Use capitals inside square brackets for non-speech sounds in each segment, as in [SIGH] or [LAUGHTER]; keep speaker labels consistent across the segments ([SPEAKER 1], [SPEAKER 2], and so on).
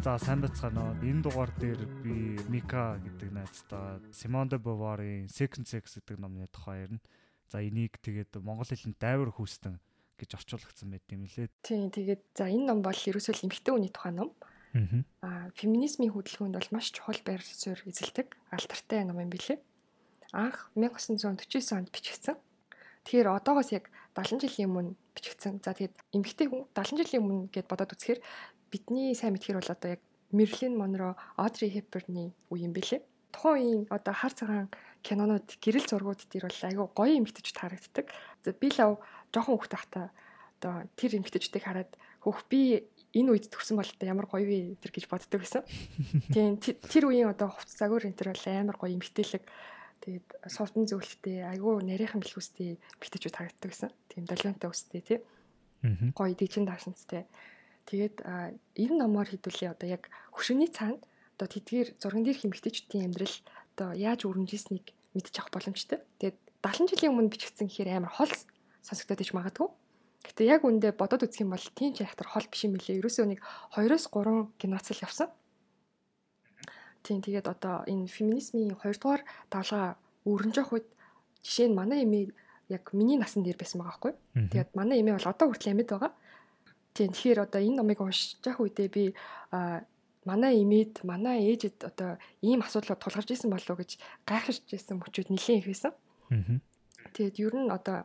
[SPEAKER 1] За сайн бацгаана. Энэ дугаар дээр би Мика гэдэг найзтайгаа Simone de Beauvoir-ийн Second Sex гэдэг номны тухай ярина. За энийг тэгээд монгол хэлэнд дайвар хүүстэн гэж орчуулагдсан байт юм лээ.
[SPEAKER 2] Тийм тэгээд за энэ ном бол ерөөсөө эмэгтэй хүний тухай ном. Аа феминизмын хөдөлгөөнд бол маш чухал байр суурь эзэлдэг алдартай ном юм билээ. Анх 1949 онд бичигдсэн. Тэгэхээр одоогоос яг 70 жилийн өмнө бичигдсэн. За тэгээд эмэгтэй хүн 70 жилийн өмнө гэд бодоод үзэхээр бидний сайн мэдхээр бол одоо яг Мерлин Монро, Одри Хепберны үе юм бэлээ. Тухайн үеийн одоо хар цагаан кинонууд, гэрэл зургууд дээр бол айгүй гоё эмгтэж харагддаг. За би лав жоохон хүүхд тахта одоо тэр эмгтэжтэй хараад хөөх би энэ үед төгсөн бол одоо ямар гоё вэ тэр гэж боддог байсан. [LAUGHS] Тийм тэр үеийн одоо хувц загвар энэ төр бол амар гоё эмгтээлэг тэгээд сувдан зөвлөлттэй айгүй нарийнхан бэлгүүстэй эмгтэжүүд харагддаг байсан. Тийм долгионтой өстэй тий. Гоё дижин даашинцтэй. Тэгээд энэ номоор хэдүүлээ одоо яг хөшөөний цаана одоо тэдгээр зурган дээр хэмэгтэйчдийн амьдрал одоо яаж өрнөжсэнийг мэдчих авах боломжтой. Тэгээд 70 жилийн өмнө бичигдсэн гэхээр амар хол сонсогдоод иж магадгүй. Гэтэ яг үндэ бодоод үзэх юм бол тийм ч яхтар хол биш юм билээ. Ерөөсөө нэг 2-оос 3 геноцид явсан. Тийм тэгээд одоо энэ феминизмын 2 дугаар давлага өрнж явах үед жишээ нь манай эмээ яг миний насан дээр байсан байгаа байхгүй. Тэгээд манай эмээ бол одоо хүртэл амьд байгаа. Тийм тэгэхээр одоо энэ номыг явах үедээ би манай имид манай ээжэд одоо ийм асуудлууд тулгарч исэн болов уу гэж гайхаж исэн мөчүүд нэлээд их байсан. Тэгээд ер нь одоо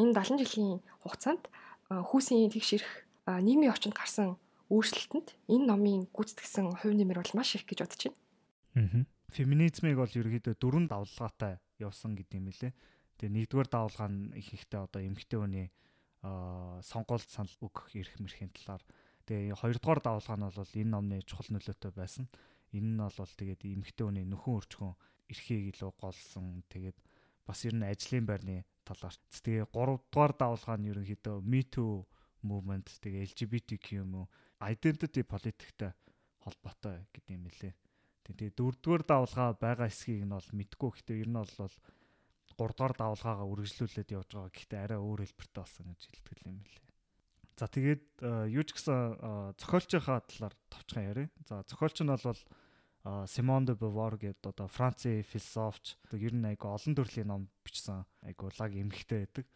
[SPEAKER 2] энэ 70 жилийн хугацаанд хүүсийн тэгш ирэх нийгмийн орчинд гарсан өөрчлөлтөнд энэ номын гүйцэтгсэн хувь нэмэр бол маш их гэж бодож
[SPEAKER 1] байна. Феминизмыг бол ерөөдөө дөрвөн давлгаатай явсан гэдэг юм лээ. Тэгээ нэгдүгээр давлгаа нь их ихтэй одоо эмгтэй хүний сонгуульд санал өгөх эрх мэрхийн талаар тэгээ хоёрдугаар давалгаа нь бол энэ номны чухал нөлөөтэй байсан. Энэ нь бол тэгээд эмэгтэй хүний нөхөн өрчгөн эрхийг илүү голсон. Тэгээд бас ер нь ажлын байрны талаар. Тэгээ гуравдугаар давалгаа нь ерөнхийдөө Me Too movement тэгээ LGBTQ юм уу identity политиктэй холбоотой гэдэг юм лээ. Тэгээ дөрөвдүгээр давалгаа байгаа эсхийг нь бол мэдгүй. Гэхдээ ер нь бол 3 дугаар давалгаагаа үргэлжлүүлээд явж байгаа. Гэхдээ арай өөр хэлбэртэй болсон гэж хэлдэг юм билээ. За тэгээд э, юу ч гэсэн э, зохиолчийнхаа талаар товчхон яриа. За зохиолч нь бол Simone de Beauvoir гэдэг одоо Францын философч ер нь айгу олон төрлийн ном бичсэн айгу лаг эмхтэй байдаг.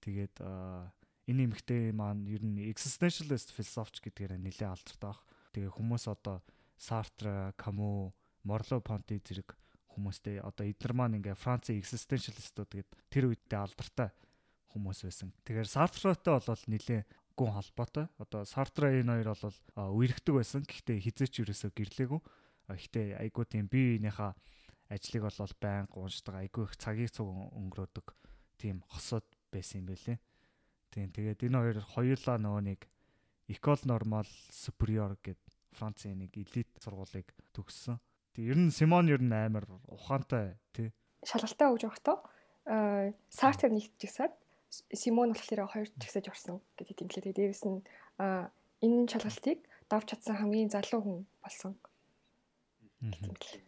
[SPEAKER 1] Тэгээд э, энэ эмхтэй маань ер нь existentialist философч гэдгээр нэлээд алдартай баг. Тэгээ хүмүүс одоо Sartre, Camus, Merleau-Ponty зэрэг хүмүүстэй одоо эднэр маань ингээ Францын existentialistууд гээд тэр үедээ алдартай хүмүүс байсан. Тэгэхээр Сартротой бол нэлээ гүн холбоотой. Одоо Сартра энэ хоёр бол үерхдэг байсан. Гэхдээ хизээч юусоо гэрлээгүй. Гэхдээ айгуу тийм би энийхээ ажлыг бол байнга уншдаг. Айгуу их цагийг цуг өнгөрөөдөг. Тийм хосууд байсан юм байлээ. Тийм тэгээд энэ хоёр хоёулаа нөгөө нэг École Normale Supérieure гэд Францын нэг элит сургуулийг төгссөн. Тэг ер нь Симон ер нь амар ухаантай тий.
[SPEAKER 2] Шалгалтаа өгж явахдаа аа Сартер нэгт жигсаад Симон болохоор хоёр жигсаж орсон гэдэг юм лээ. Дээрээс нь аа энэ шалгалтыг давж чадсан хамгийн залуу хүн болсон.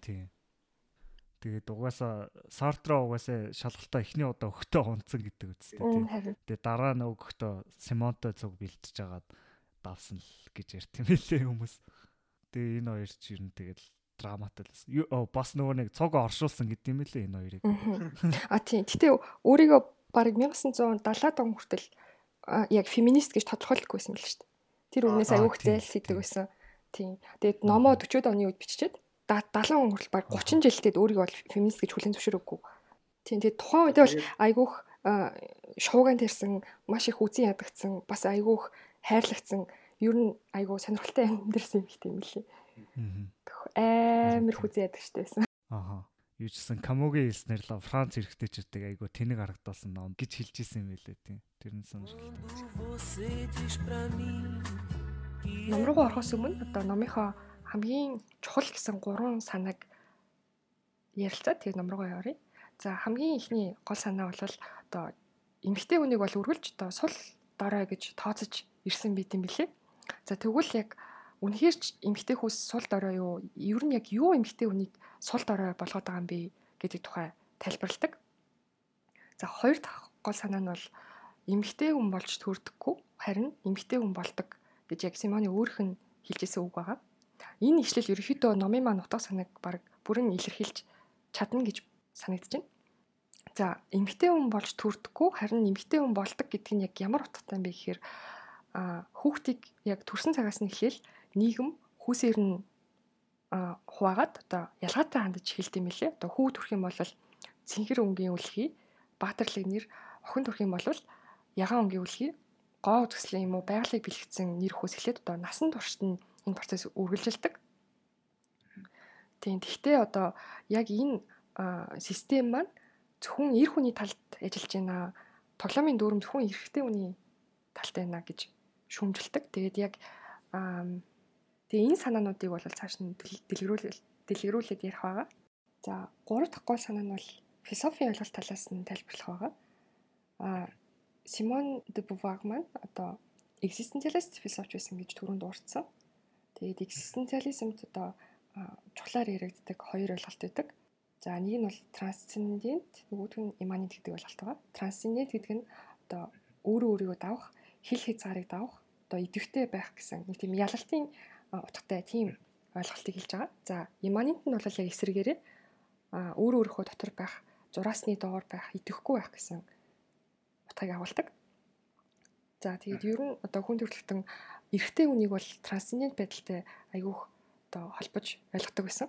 [SPEAKER 1] Тий. Тэгээд угаасаа Сартра угаасаа шалгалтаа эхний удаа өгтөө хунцсан гэдэг үстэй тий. Тэгээд дараа нь өгөхдөө Симонтой зүг бэлтэж агаад давсан л гэж ярьт юм лээ хүмүүс. Тэгээ энэ хоёр ч ер нь тэгэл драматай л бас нөгөө нэг цог оршуулсан гэдэг юм лээ энэ хоёрыг.
[SPEAKER 2] А тийм. Гэтэ өөрийгөө бараг 1970-аад он хүртэл яг феминист гэж тодорхойлдоггүйсэн л шүү дээ. Тэр өмнөөс аюух зайлсхийдэг байсан. Тийм. Тэгээд номоо 40-од оны үед биччихээд 70 он хүртэл баг 30 жилдээ өөрийгөө бол феминист гэж хүлээн зөвшөөрөөгүй. Тийм. Тэгээд тухайн үед бол аюух шууган тэрсэн маш их үзэн ядагдсан бас аюух хайрлагдсан ер нь аюу сонирхолтой амьдэрсэн юм их тийм лээ амар хүзээ ядаг штэ байсан.
[SPEAKER 1] Аха. Юу ч гэсэн Камогийн хэлснээр л Франц эрэгтэйчүүдийг айгу тэнэг харагдуулсан ном гэж хэлж исэн юм байлээ тийм. Тэр нь сонирхолтой.
[SPEAKER 2] Ном руу орохоос өмнө одоо номынхоо хамгийн чухал гэсэн гурван санааг ярилцаад тэгээ ном руугаа явъя. За хамгийн ихний гол санаа бол одоо эмэгтэй хүнийг бол үргэлж одоо сул дорой гэж тооцож ирсэн байт юм билээ. За тэгвэл яг үнэхээр ч эмгтэй хүс сул дорой юу? Ер нь яг юу эмгтэй хүнийг сул дорой болгоод байгаа юм бэ гэдэг тухай тайлбарладаг. За хоёр дахь гол санаа нь бол эмгтэй хүн болж төрдөггүй харин эмгтэй хүн болдог гэж яг Симоны өөрийнх нь хэлжсэн үг байгаа. Энэ ишлэл ерөөхдөө номын маань утга санааг баг бүрэн илэрхийлж чадна гэж санагдаж байна. За, эмгтэй хүн болж төрдөггүй харин эмгтэй хүн болдог гэдг нь яг ямар утгатай юм бэ гэхээр хүүхдийг яг төрсэн цагаас нь эхлээл нийгэм хүүсээр нь хуваагаад одоо ялгаатай хандаж эхэлт юм лээ. Одоо хүү төрх юм бол цэнхэр өнгийн үлхий, баатарлаг нэр, охин төрх юм бол ягаан өнгийн үлхий, гоо төслийн юм уу байгалыг бэлгэсэн нэр хөөс эхлээд одоо насан туршид нь энэ процесс үргэлжилдэг. Тийм. Тэгвэл одоо яг энэ систем маань зөвхөн эр хүний талд ажиллаж байна. Тоглоомын дүрм зөвхөн эрэгтэй хүний талтай байна гэж шүүмжилдэг. Тэгээд яг Тэгээ энэ санаануудыг бол цааш нь дэлгэрүүлэл дэлгэрүүлээд ярих байгаа. За, гурав дахь гол санаа нь бол философийн ойлголт талаас нь тайлбарлах байгаа. А Симон де Бувар маань одоо existentialist философч байсан гэж түрүүнд дурдсан. Тэгээд existentialismд одоо чухлаар яригддаг хоёр ойлголт байдаг. За нэг нь бол transcendent, нөгөөх нь immanent гэдэг ойлголт байгаа. Transcendent гэдэг нь одоо өөрөө өөрийгөө давах, хил хязгаарыг давах, одоо идэвхтэй байх гэсэн нэг тийм ялалтын утгатай тийм ойлголтыг хэлж байгаа. За, имманент нь бол яг эсрэгээрээ а өөр өөрийнхөө дотор байх, зураасны доор байх, идэхгүй байх гэсэн утгыг агуулдаг. За, тэгээд ер нь одоо хүн төрөлхтөн эрэгтэй хүнийг бол трансцендент байдалтай айгүйх одоо холбож ойлгодог байсан.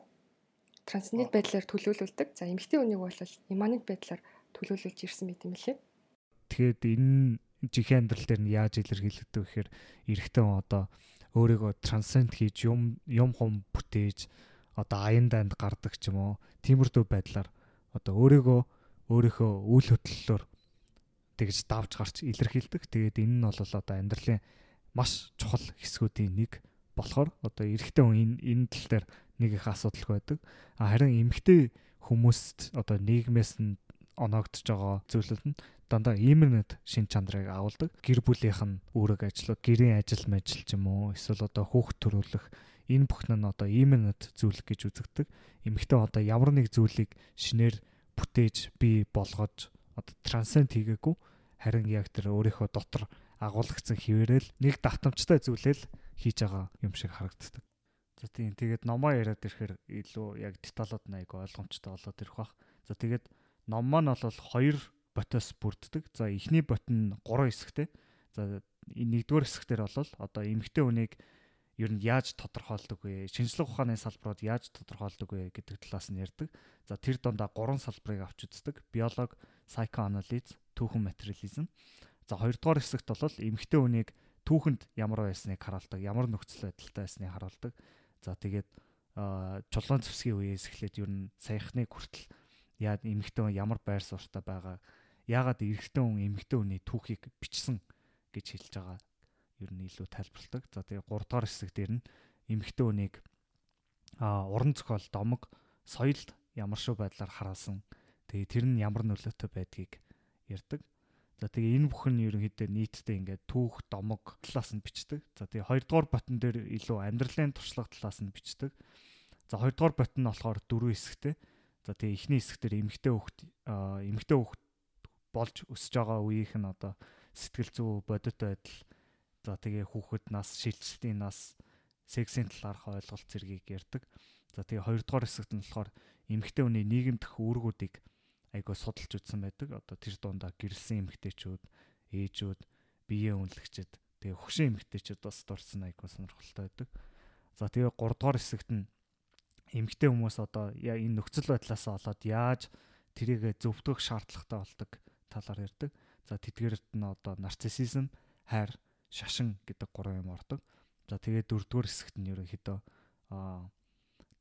[SPEAKER 2] Трансцендент байдлаар төлөөлүүлдэг. За, эмэгтэй хүнийг бол имманент байдлаар төлөөлүүлж ирсэн мэт юм лээ.
[SPEAKER 1] Тэгэхээр энэ жинхэнэ амьдрал дээр нь яаж илэрхийлэгдэх вэ гэхээр эрэгтэй хүн одоо өөрийгөө трансценд хийж юм юм хум бүтээж одоо аян данд гардаг ч юм уу тиймэрдүү байдлаар одоо өөрийгөө өөрийнхөө үйл хөдлөлөөр тэгж давж гарч илэрхийлдэг. Тэгээд энэ нь бол одоо амьдралын маш чухал хэсгүүдийн нэг болохоор одоо эрэгтэй хүн энэ энэ тал дээр нэг их асуудалгүй байдаг. Харин эмэгтэй хүмүүст одоо нийгмээс нь оноогдож байгаа зүйлүүд нь дандаа иймэрнэд шин чанарыг агуулдаг. Гэр бүлийнх нь үүрэг ажлууд, гэрийн ажил мэжил ч юм уу, эсвэл одоо хүүхд төрүүлэх энэ бүхэн нь одоо иймэрнэд зүйл гэж үзэгдэг. Эмэгтэй одоо ямар нэг зүйлийг шинээр бүтээж бий болгож одоо трансценд хийгээгүй харин яг тэр өөрийнхөө дотор агуулгдсан хിവэрэл нэг давтамжтай зүйлэл хийж байгаа юм шиг харагддаг. За тийм тэгээд номоо яриад ирэхээр илүү яг деталууд нь айгу ойлгомжтой болоод ирэх бах. За тэгээд ном маань бол хоёр ботоос бүрддэг. За эхний бот нь 3 хэсэгтэй. За нэгдүгээр хэсэгтэр бол одоо эмгтэй хүнийг ер нь яаж тодорхойлдог вэ? Шинжлэх ухааны салбарууд яаж тодорхойлдог вэ гэдэг талаас нь ярьдаг. За тэр дондаа гурван салбарыг авч үздэг. Биолог, psychoanalysis, түүхэн материализм. За хоёрдугаар хэсэгт бол эмгтэй хүнийг түүхэнд ямар байсныг харуулдаг, ямар нөхцөл байдалтай байсныг харуулдаг. За тэгээд чулуун зэвсгийн үеэс эхлээд ер нь саяхныг хүртэл яа эмгтэй хүн ямар байр суурьтай байгаа яагаад эрэгтэй хүн эмэгтэй хүний түүхийг бичсэн гэж хэлж байгаа ер нь илүү тайлбарладаг. За тэгээ 3 дугаар хэсэг дээр нь эмэгтэй хүнийг а уран зохиол домог соёлд ямар шүү байдлаар хараасан. Тэгээ тэр нь ямар нөлөөтэй байдгийг ярьдаг. За тэгээ энэ бүхэн ерөнхийдөө нийтдээ ингээд түүх, домог талаас нь бичдэг. За тэгээ 2 дугаар ботон дээр илүү амьдралын туршлага талаас нь бичдэг. За 2 дугаар ботон нь болохоор дөрвөн хэсэгтэй. За тэгээ эхний хэсгээр эмэгтэй хөхт эмэгтэй хөхт болж өсөж байгаа үеийнх нь одоо сэтгэл зүй бодит байдал за тэгээ хүүхэд нас шилжилтийн нас сексийн талаарх ойлголт зэргийг ярьдаг. За тэгээ хоёрдугаар хэсэгт нь болохоор эмэгтэй хүний нийгэмдх үүргүүдийг айгуу судалж үзсэн байдаг. Одоо тэр дундаа гэрэлсэн эмэгтэйчүүд, ээжүүд, биеэ үнэлэгчд, тэгээ хөгшин эмэгтэйчүүд бас дурсан айгуу сонирхолтой байдаг. За тэгээ 3 дугаар хэсэгт нь эмэгтэй хүмүүс одоо энэ нөхцөл байдлаас олоод яаж тэрийг зөвтгөх шаардлагатай болдог талаар ярьдаг. За тэдгээрт нь одоо нарциссизм, хайр, шашин гэдэг гурван юм ордог. За тэгээд дөрөвдүгээр хэсэгт нь ерөнхийдөө аа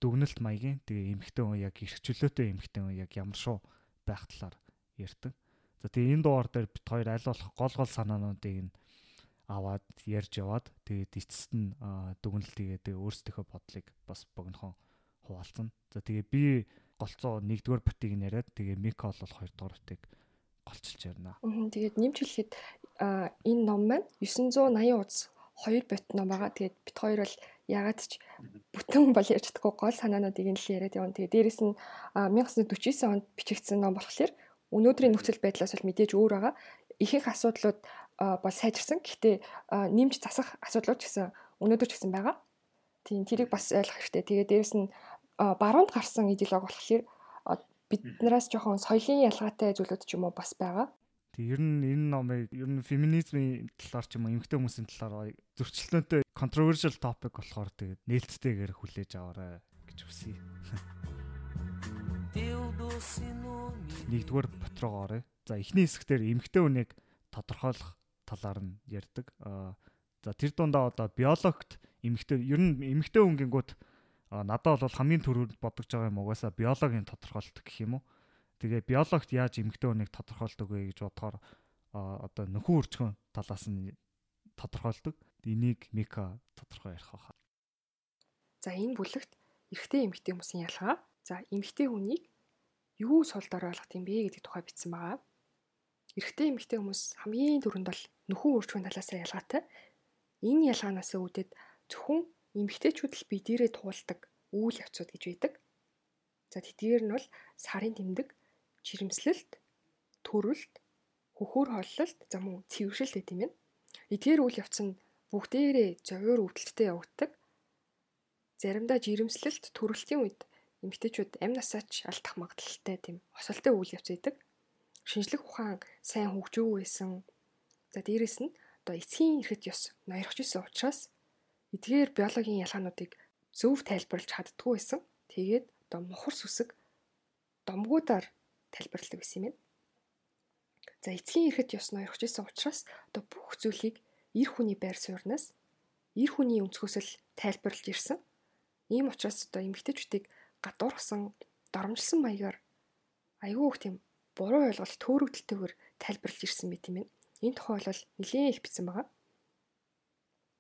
[SPEAKER 1] дүгнэлт маягийн тэгээ эмхтэн хүн яг эрх чөлөөтэй эмхтэн хүн яг ямар шоу байх талаар ярьдаг. За тэгээ энэ дугаар дээр бит хоёр аль болох гол гол санаануудыг нь аваад ярьж яваад тэгээд эцэст нь дүгнэлтийгээ тэгээ өөрсдийнхөө бодлыг бас богинохон хуваалцсан. За тэгээ би голцоо нэгдүгээр батыг нь яриад тэгээ Мика бол хоёрдугаар батыг голчилж ярина.
[SPEAKER 2] Тэгээд нэмж хэлэхэд энэ ном маань 980 удас хоёр бот ном байгаа. Тэгээд бит хоёр бол ягаад ч бүтэн бол ярьж чадахгүй гол санаануудыг нь л яриад явна. Тэгээд дээрэс нь 1949 онд бичигдсэн ном болохоор өнөөдрийн нөхцөл байдлаас бол мэдээж өөр байгаа. Ихэнх асуудлууд бол сайжирсан. Гэхдээ нэмж засах асуудлууд ч гэсэн өнөөдөр ч гэсэн байгаа. Тийм тэрийг бас ойлгох хэрэгтэй. Тэгээ дээрэс нь баруунд гарсан идеологи болохоор биднээс жоохон соёлын ялгаатай зүйлүүд ч юм уу бас байгаа.
[SPEAKER 1] Тэг ер нь энэ номыг ер нь феминизмын талаар ч юм уу эмгтэй хүмүүсийн талаар зөрчилдөөнтэй controversial topic болохоор тэгээд нээлттэйгээр хүлээж аваарай гэж хүсье. Нэгдүгээр ботрогоо орё. За эхний хэсгээр эмгтэй хүнийг тодорхойлох талаар нь ярьдаг. За тэр дундаа одоо биологт эмгтэй ер нь эмгтэй хүнгингүүд надад бол хамгийн түрүүнд бодож байгаа юм угаасаа биологийн тодорхойлолт гэх юм уу. Тэгээ биологт яаж эмгтэй хүнийг тодорхойлдог вэ гэж бодохоор одоо нөхөн үрчгөн талаас нь тодорхойлдог. Энийг Мика тодорхой ярих байхаа.
[SPEAKER 2] За энэ бүлэгт эрэгтэй эмэгтэй хүмүүсийн ялгаа. За эмэгтэй хүнийг юу сулдаар ойлгох юм бэ гэдэг тухай бичсэн байгаа. Эрэгтэй эмэгтэй хүмүүс хамгийн түрүүнд бол нөхөн үрчгөн талаас нь ялгаатай. Энэ ялгаанаас үүдээд зөвхөн эмэгтэйчүүд л бие дээрээ туулдаг үйл явцуд гэж байдаг. За тэдгээр нь бол сарын тэмдэг, жирэмслэлт, төрөлт, хөхөр холлолт, за мөн цэвэршилт гэдэг юм. Эдгээр үйл явц нь бүгдээрээ зовёор өвдөлттэй явагддаг. Заримдаа жирэмслэлт, төрөлтийн үед эмэгтэйчүүд амь насаач алдах магадлалтай тийм осолтой үйл явц байдаг. Шинжлэх ухаан сайн хөгжөөгүй байсан. За дээрэс нь одоо эцгийн эрэхт ёс ноёрхож исэн учраас эдгээр биологийн ялгаануудыг зөв тайлбарлаж чаддгүй байсан. Тэгээд одоо мухар сүсэг домгуудаар тайлбарладаг байсан юм байна. За эцгийн эрэхт ёс ноёрхож исэн учраас одоо бүх зүйлийг эр хүний байр сууриас эр хүний өнцгөөс л тайлбарлаж ирсэн. Ийм учраас одоо эмгтээчүүдийг гадуурхсан, доромжилсан маягаар айгүй их тийм буруу ойлголт төөрөгдөлтөөр тайлбарлаж ирсэн мэт юм байна. Энэ тухай бол нэлээд их бичсэн байгаа.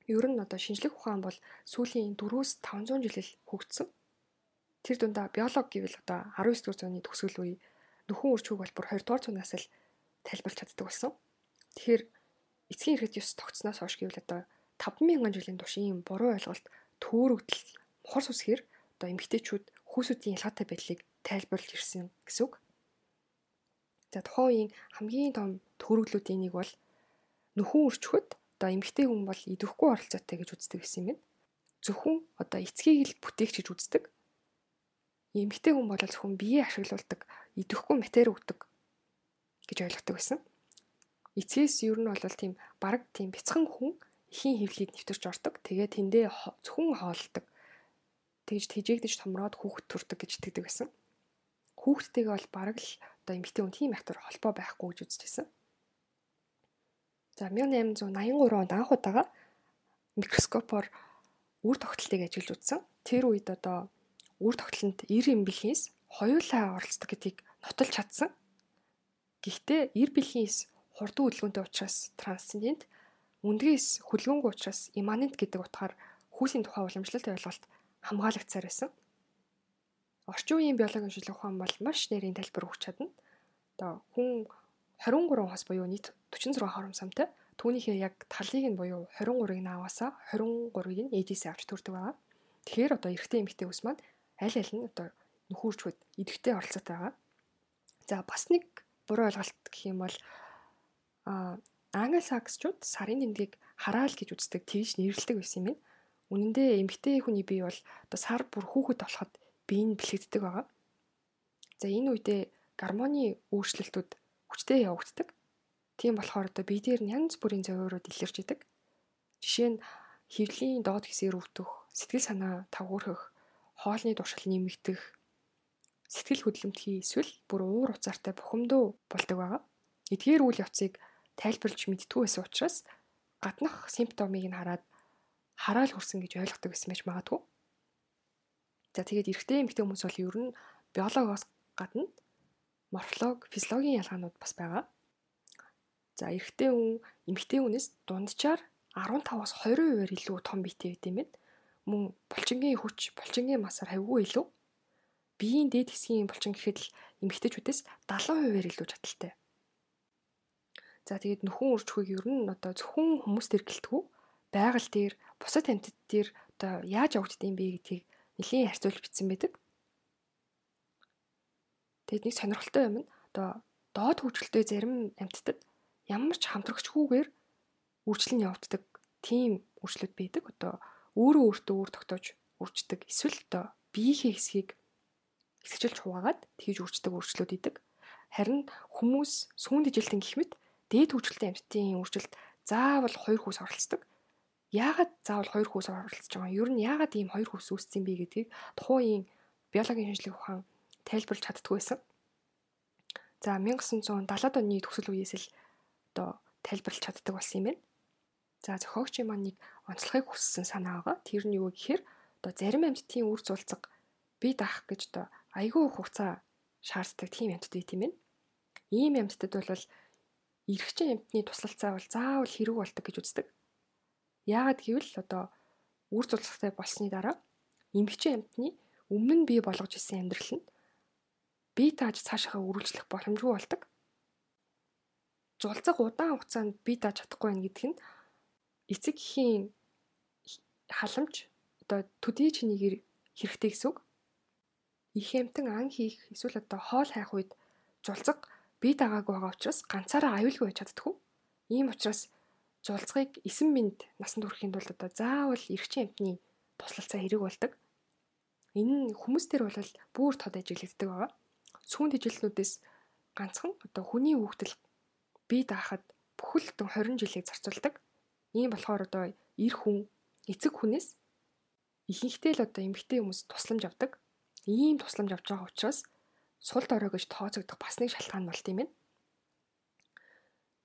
[SPEAKER 2] Ер нь одоо шинжлэх ухаан бол сүүлийн 4-500 жилэл хөгжсөн. Тэр дундаа биолог гэвэл одоо 19 дугаар зууны төгсгөл үе нөхөн үрчүүг бол бүр 20 дугаар зуунаас л тайлбарлаж чаддаг болсон. Тэгэхээр эцгийн хэрэгт ёс тогтсноос хойш гэвэл одоо 5000 жилийн турш ийм буруу ойлголт төөрөгдөл мухар сүсгээр одоо эмгтээчүүд хүүсүүдийн ялгаатай байдлыг тайлбарлаж ирсэн гэсэн үг. За тухайн үеийн хамгийн том төрөглүүдийн нэг бол нөхөн үрчхөд одоо эмгтэй хүн бол идэвхгүй оролцоотой гэж үздэг гэсэн юм байна. Зөвхөн одоо эцгийг л бүтээгч гэж үздэг. Эмгтэй хүн бол зөвхөн биеэ ашиглуулдаг, идэвхгүй матери өгдөг гэж ойлгодог байсан. Эцгээс ер нь бол тийм баг тийм бяцхан хүн ихийн хөвлөд нэвтэрч ордог. Тэгээ тэндээ зөвхөн хоолдог. Тэгж тэжээгдэж томроод хүүхэд төрдөг гэж итгэдэг байсан. Хүүхдтэйгээ бол бараг л одоо эмэгтэй хүн тийм ахтар холбоо байхгүй гэж үзчихсэн. За 1883 онд анх удаага микроскопоор үр тогтолтыг ажиглаж үзсэн. Тэр үед одоо үр тогтолтод 90 эмбэлхийс хоёулаа оролцдог гэдгийг нотолж чадсан. Гэхдээ 90 бэлхийс хурдан хөдөлгөөнтэй учраас трансцендент, үндгээс хөдөлгөөнгүй учраас имманент гэдэг утгаар хүүсийн тухай уламжлалт ойлголт хамгаалагцаар байсан. Орчин үеийн биологийн шинжилгээ ухаан бол маш нэрийн тайлбар өгч чадна. Одоо хүн 23 хос буюу нийт 46 хоромсомтой. Түүнийхээ яг талыг нь буюу 23-ыг нааваасаа 23-ыг нь ээжээс авч төрдөг байгаа. Тэгэхээр одоо эрэгтэй эмэгтэй ус маань аль аль нь одоо нөхөрчүүд идэвхтэй оролцоотой байгаа. За бас нэг буруу ойлголт гэх юм бол а англосаксчууд сарын тэмдгийг хараал гэж үздэг тэгж нэрлэлдэг байсан юм байна. Үнэн дээр эмэгтэй хүний бие бол одоо сар бүр хүүхэд болоход бие нь бэлэгддэг байгаа. За энэ үедээ гормоны өөрчлөлтүүд хүчтэй явагддаг. Тийм болохоор одоо бие дээр нь янз бүрийн зовиорууд илэрч идэг. Жишээ нь хөвлийн доод хэсгээр өвдөх, сэтгэл санаа тавгуурхах, хоолны дуршил нэмэгдэх, сэтгэл хөдлөмтгий эсвэл бүр уур уцаартай бухимдуу болдог байгаа. Эдгээр үйл явцыг тайлбарлаж мэдтгүй байсан учраас гаднах симптомыг нь хараад хараал хүрсэн гэж ойлгодог байсан байж магадгүй. За тэгээд эрэгтэй эмэгтэй хүмүүс бол ер нь биологоос гадна морфолог, физиологийн ялгаанууд бас байгаа. За эрэгтэй хүн эмэгтэй хүнээс дунджаар 15-аас 20%-аар илүү том биетэй байд юм байна. Мөн булчингийн хүч, булчингийн масаар хавьгүй илүү. Биеийн дээд хэсгийн булчин гэхэд л эмэгтэйчүүдээс 70%-аар илүү чадaltaй. За тэгээд нөхөн үржихүйг ер нь одоо зөвхөн хүмүүс төр гэлтгүү байгаль дээр бусад амьтад дээр одоо яаж явагддсан бэ гэдгийг нэлийн харьцуулж бичсэн байдаг. Тэгэд нэг сонирхолтой юм нь одоо доод хөгжилтэй зарим амьтдад ямар ч хамтрагчгүйгээр үржил нь явагддаг тийм үржлүүд байдаг. Одоо өөрөө өөртөө өөр тогтоож үрждэг. Эсвэл одоо биеийнхээ хэсгийг хэсэгчилж хуваагаад тэгж үрждэг үржлүүд идэг. Харин хүмүүс сүүн дижилтэн гэх мэт дээд хөгжилтэй амьтдын үржилд заавал хоёр хүүс оролцдог. Яагаад заавал хоёр хүүс оролцож байгаа юм? Ер нь яагаад ийм хоёр хүүс үүссэн бэ гэдгийг тухайн биологийн шинжилгээ ухаан тайлбарлаж чаддгүй байсан. За 1970-ад оны төгсөл үеэс л одоо тайлбарлаж чаддаг болсон юм байна. За зохиогчийн маань нэг онцлогыг хүссэн санаа байгаа. Тэр нь юу гэхээр одоо зарим амьтдын үр зулцаг бие даах гэж одоо айгүй хугацаа шаарддаг тийм амьтд бий тийм ээ. Ийм амьтдад бол эрэгчин амьтны туслалцаа бол заавал хэрэг болдог гэж үздэг. Яагаад гэвэл одоо үр зулцагтай болсны дараа эмгэгчин амьтны өмнө нь бий болгож исэн амьдрал нь бие тааж цаашаа үргэлжлэх боломжгүй болдог. Зулцаг удаан хугацаанд бие тааж чадахгүй байх гэдэг нь эцэг эхийн халамж одоо төдий чинийгээр хэрэгтэй гэсэн үг. Их амтан ан хийх эсвэл одоо хоол хайх үед зулцаг бие дагаагүй байгаа учраас ганцаараа аюулгүй байж чаддаггүй. Ийм учраас зулцгыг 9 минут насанд хүрэхийн тулд одоо заавал эргчийн амтны туслалцаа хэрэг болдог. Энэ нь хүмүүс төр бол бүр тод ажиглагддаг байгаа. Сүүн тэжилтнүүдээс ганцхан одоо хүний хүүхдэл бие даахад бүхэл 20 жилийг зарцуулдаг. Ийм болохоор одоо эр хүн эцэг хүнээс ихэнхдээ л одоо эмгтэй хүмүүс тусламж авдаг. Ийм тусламж авч байгаа учраас сул дорой гэж тооцогдох бас нэг шалтгаан болт юм байна.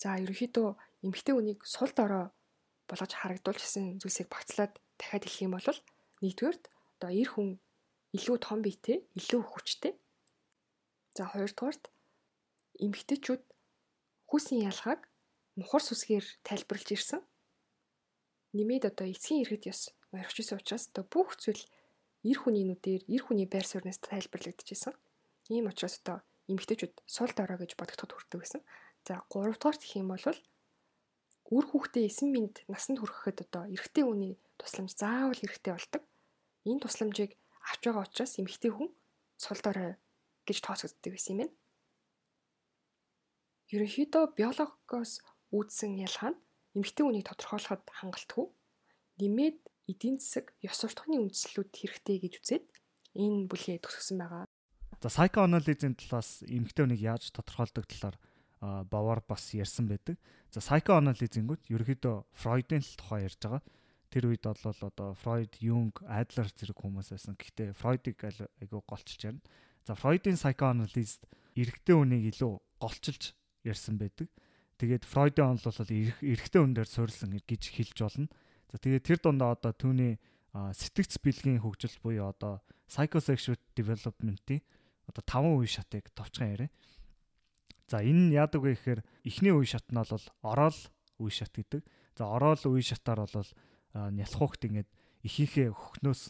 [SPEAKER 2] За ерөнхийдөө эмгтэй хүнийг сул дорой болгож харагдуулчихсан зүйлсийг багцлаад дахиад хэлэх юм бол нэгдүгээрт одоо эр хүн илүү том биетэй, илүү хүчтэй. За хоёрдугаарт эмгтэйчүүд хүүсийн ялгааг мухар сүсгээр тайлбарлаж ирсэн нэмээд одоо эцгийн иргэд ёс орхиж исэн учраас одоо бүх зүйл эр хүний нүдээр эр хүний байр сууриас тайлбарлагдчихсэн. Ийм учраас одоо эмгтээчүүд сул дорой гэж бодогдоход хүрдэг гэсэн. За 3 дугаарт гэх юм бол үр хүүхдээ 9 минут насанд хүрэхэд одоо эрэгтэй хүний тусламж заавал хэрэгтэй болдог. Энэ тусламжийг авч байгаа учраас эмэгтэй хүн сул дорой гэж тооцогддог байсан юм байна. Ерөнхийдөө биологоос үүдсэн ялгаа нь эмэгтэй хүнийг тодорхойлоход хангалтгүй нэмээд эдийн засаг ёс суртахууны үндслүүд хэрэгтэй гэж үзээд энэ бүлгээ төгсгсөн байгаа.
[SPEAKER 1] За psychoanalysis-ийн талаас эмэгтэй хүнийг яаж тодорхойлдог талаар бавар бас ярьсан байдаг. За psychoanalysis-ингүүд ерөөхдөө Фройдын тухай ярьж байгаа. Тэр үед бол одоо Фройд, Юнг, Адлер зэрэг хүмүүс байсан. Гэхдээ Фройдыг айгүй голчилж ярина. За Фройдын psychoanalyst эрэгтэй хүнийг илүү голчилж ярьсан байдаг. Тэгээд Фройдын онол бол эрэгтэй хүн дээр суурилсан гэж хэлж болно. За тэгээд тэр дундаа одоо түүний сэтгц бэлгийн хөгжил буюу одоо psychosexual development-ийн одоо таван үе шатыг товчхон яриа. За энэ нь яадаг вэ гэхээр эхний үе шат нь бол ороод үе шат гэдэг. За ороод үе шатаар бол нялхуухт ингээд ихийнхээ хөхнөөс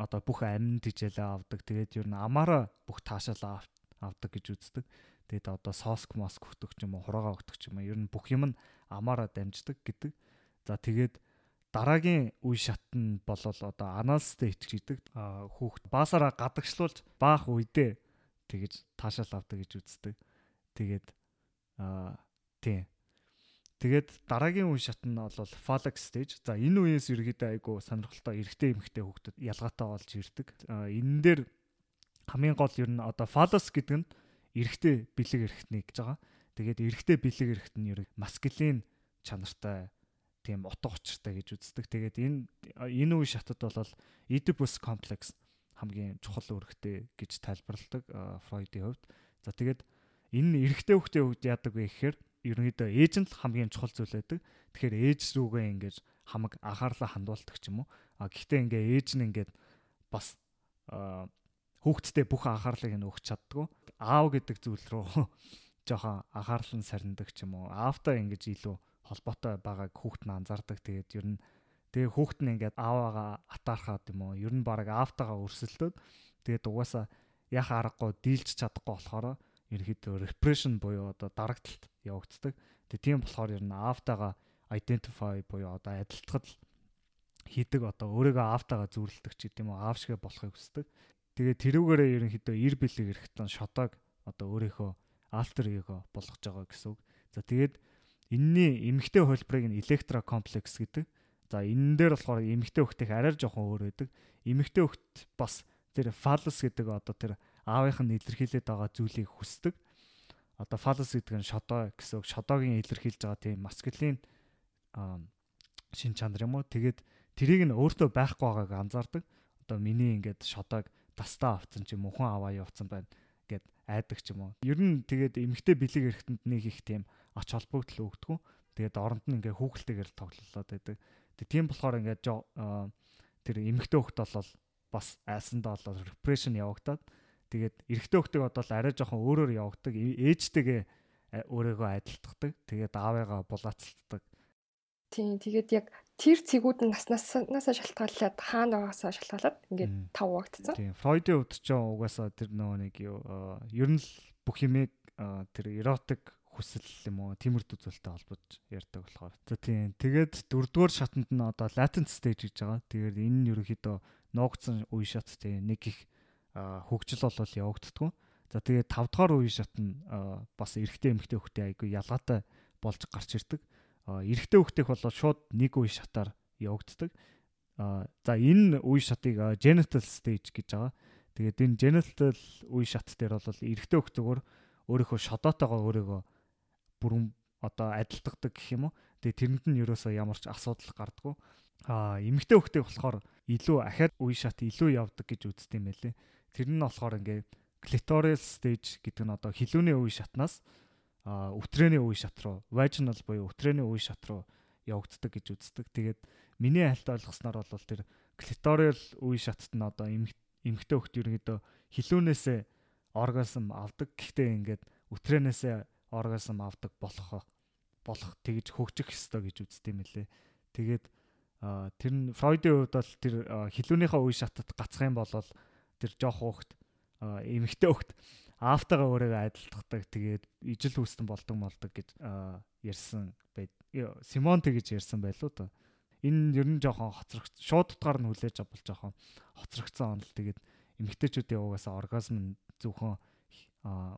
[SPEAKER 1] одоо бүх амин тижээлээ авдаг. Тэгээд ер нь амаараа бүх таашаалаа авдаг гэж үздэг. Тэгээд одоо соск моск өгдөг ч юм уу, хураага өгдөг ч юм уу. Ер нь бүх юм нь амаараа дамждаг гэдэг. За тэгээд дараагийн үе шат нь болол одоо аналстэй итгэждэг хүүхд баасаараа гадагшлуулж баах үедээ тэгэж таашаал авдаг гэж үздэг. Тэгээд аа тийм. Тэгээд дараагийн үе шат нь бол phallic stage. За энэ үеэс ерөөдөө айгу сонирхолтой эрэгтэй эмэгтэй хүүхдэд ялгаатай болж ирдэг. Энэ дээр хамгийн гол ер нь одоо phallus гэдэг нь эрэгтэй бэлэг эрэхтний гэж байгаа. Тэгээд эрэгтэй бэлэг эрэхт нь ерөг маскулин чанартай тийм утга учиртай гэж үздэг. Тэгээд энэ энэ үе шатад бол Oedipus complex хамгийн чухал үүрэгтэй гэж тайлбарладаг Фройдийн хувьд. За тэгээд энэ эрэгтэй хүүхдийн хувьд яадаг вэ гэхээр ерөнхийдөө ээж нь л хамгийн чухал зүйл байдаг. Тэгэхээр ээж рүүгээ ингэж хамаг анхаарлаа хандуулдаг ч юм уу. А гэхдээ ингээ ээж нь ингээд бас хүүхдтэй бүх анхаарлыг нь өгч чаддгүй аав гэдэг зүйл рүү [LAUGHS] жоохон анхаарал нь сарндаг ч юм уу. Аавтай ингэж илүү холбоотой байгааг хүүхд нь анзаардаг. Тэгээд ер нь тэгээ хүүхд нь ингээд ааваагаа атаархаад юм уу. Ер нь баг аавтайгаа өрсөлдөөд тэгээд угаасаа яах аргагүй дийлж чадахгүй болохоор ерөөхдөө repression буюу одоо дарагталт явагддаг. Тэгээ тийм болохоор ер нь аавтайгаа identify буюу одоо адилтгад хийдэг одоо өөрийгөө аавтайгаа зүйрлдэг ч гэдэм үү аав шигэ болохыг хүсдэг. Тэгээд тэрүүгээрээ ерөнхийдөө ир бэлэг эрэхтэн шотоог одоо өөрийнхөө альтер эго болгож байгаа гэсэн үг. За тэгээд энэний эмгтэй хөлбрийг нь электрокомплекс гэдэг. За энэ дээр болохоор эмгтэй хөхтөх арай жоохон өөр байдаг. Эмгтэй хөхт бас тэр фаллус гэдэг одоо тэр аавынх нь илэрхийлээд байгаа зүйлийг хүсдэг. Одоо фаллус гэдэг нь шодоо гэсэн үг. Шодоогийн илэрхийлж байгаа тийм маскулин шин чанар юм уу. Тэгээд тэрийг нь өөртөө байхгүй байгааг анзаардаг. Одоо миний ингээд шодоог тастаа авцсан чи мөнхөн аваа явцсан байна гэд айдаг ч юм уу. Ер нь тэгээд эмгтэй бэлэг эрэхтэнд нэг их тийм ач холбогдол өгдөг. Тэгээд оронд нь ингээ хүүхэлтэйгээр тоглолоод байдаг. Тэгээд тийм болохоор ингээ тэр эмэгтэй хөлт болол бас айсандаа болоод repression явагдаад тэгээд эрэгтэй хөлтөг бодвол арай жоохон өөрөөр явагддаг. Ээжтэйгээ өөрийгөө адилтгадаг. Тэгээд аавыгаа булаацалддаг.
[SPEAKER 2] Тийм тэгээд яг тэр цэгүүд нь наснаас шалтгааллаад хаана байгаасаа шалтгаалаад ингээд тав угагдсан.
[SPEAKER 1] Тийм Фройдын хувьд ч угаасаа тэр нөгөө нэг юу ер нь л бүх юмыг тэр эротик хүсэл юм уу тиймэрдүү зүйлтэй холбож ярьдаг болохоор. За тийм. Тэгээд дөрөвдүгээр шатанд нь одоо latent stage гэж байгаа. Тэгээд энэ нь ерөнхийдөө нуугдсан үе шат тийм нэг их хөгжил болол явагддггүй. За тэгээд тавдугаар үе шат нь бас эрэгтэй эмэгтэй хөхтэй айгүй ялгаатай болж гарч ирдэг. Эрэгтэй хөхтөх бол шууд нэг үе шатаар явагддаг. За энэ үе шатыг genital stage гэж байгаа. Тэгээд энэ genital үе шат дээр бол эрэгтэй хөх зүгээр өөрийнхөө шодоотойгоо өөрийгөө бүрэн одоо адилтгадаг гэх юм уу. Тэгээ тэрэнд нь ерөөсөө ямар ч асуудал гардггүй. Аа эмэгтэй хөхтэй болохоор илүү ахаад үе шат илүү явдаг гэж үздэг юм байлээ. Тэр нь болохоор ингээд clitoral stage гэдэг нь одоо хилүүний үе шатнаас а өтрээний үе шат руу vaginal буюу өтрээний үе шат руу явагддаг гэж үздэг. Тэгээд миний хальт ойлгосноор бол тэр clitoral үе шатт нь одоо эмэгтэй хөхт ерөнхийдөө хилүүнээсээ оргазм авдаг. Гэхдээ ингээд өтрээнээсээ оргазм авдаг болох болох тэгж хөгжих ёстой гэж үздэг юм лээ. Тэгээд тэр нь Фройдын хувьд бол тэр хилүүнийхээ үе шатад гацх юм бол тэр жоох хөхт эмэгтэй хөхт аавтайгаа өөрийгөө адилтгадаг. Тэгээд ижил хүстэн болдог молдог гэж ярьсан байд. Симон тэгж ярьсан байлуу да. Энэ ер нь жоохон хоцрогч шууд утгаар нь хүлээж авбал жоохон хоцрогцсон онол тэгээд эмэгтэйчүүдийн угаасаа оргазм зөвхөн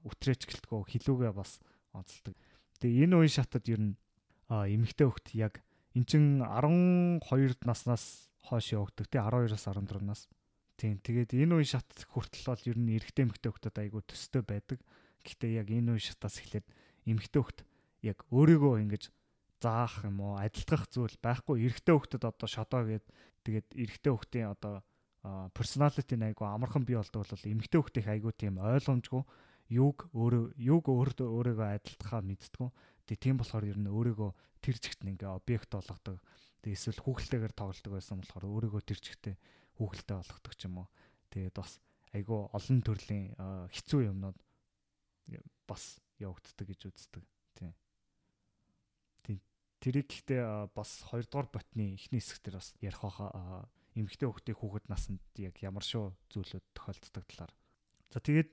[SPEAKER 1] үтрээч гэлтгөө хилүүгээ бас онцлдог. Тэгээ энэ үе шатад ер нь эмэгтэй хөхт яг эн чин 12 наснаас хойш явагддаг тий 12-аас 14 нас. Тийм тэгээд энэ үе шат хүртэл бол ер нь эрэгтэй эмэгтэй хөхтөд айгүй төстэй байдаг. Гэхдээ яг энэ үе шатаас эхлээд эмэгтэй хөхт яг өөрийгөө ингэж заах юм уу адилтгах зүйл байхгүй эрэгтэй хөхтөд одоо шодоо гээд тэгээд эрэгтэй хөхтийн одоо персоналити айгүй амархан бий болдог бол эмэгтэй хөхтөх айгүй тийм ойлгомжгүй юуг өөрөө юуг өөртөө өөрийгөө адилтгахаа мэдтгүү. Тэгээ тийм болохоор ер нь өөрийгөө тэр нь ингээ объект болгодог. Тэгээ эсвэл хүүхэлтэйгээр тоглодог байсан болохоор өөрийгөө тэр зэгтээ хүүхэлтэй болгодог ч юм уу. Тэгээд бас айгүй олон төрлийн хэцүү юмнууд бас явагддаг гэж үздэг. Тийм. Тийм. Тэрийг гэхдээ бас 2 дугаар ботны эхний хэсэг дээр бас ярих хаа эмэгтэй хүүхдийн хүүхэд насанд яг ямар шүү зүйлүүд тохиолддог талаар. За тэгээд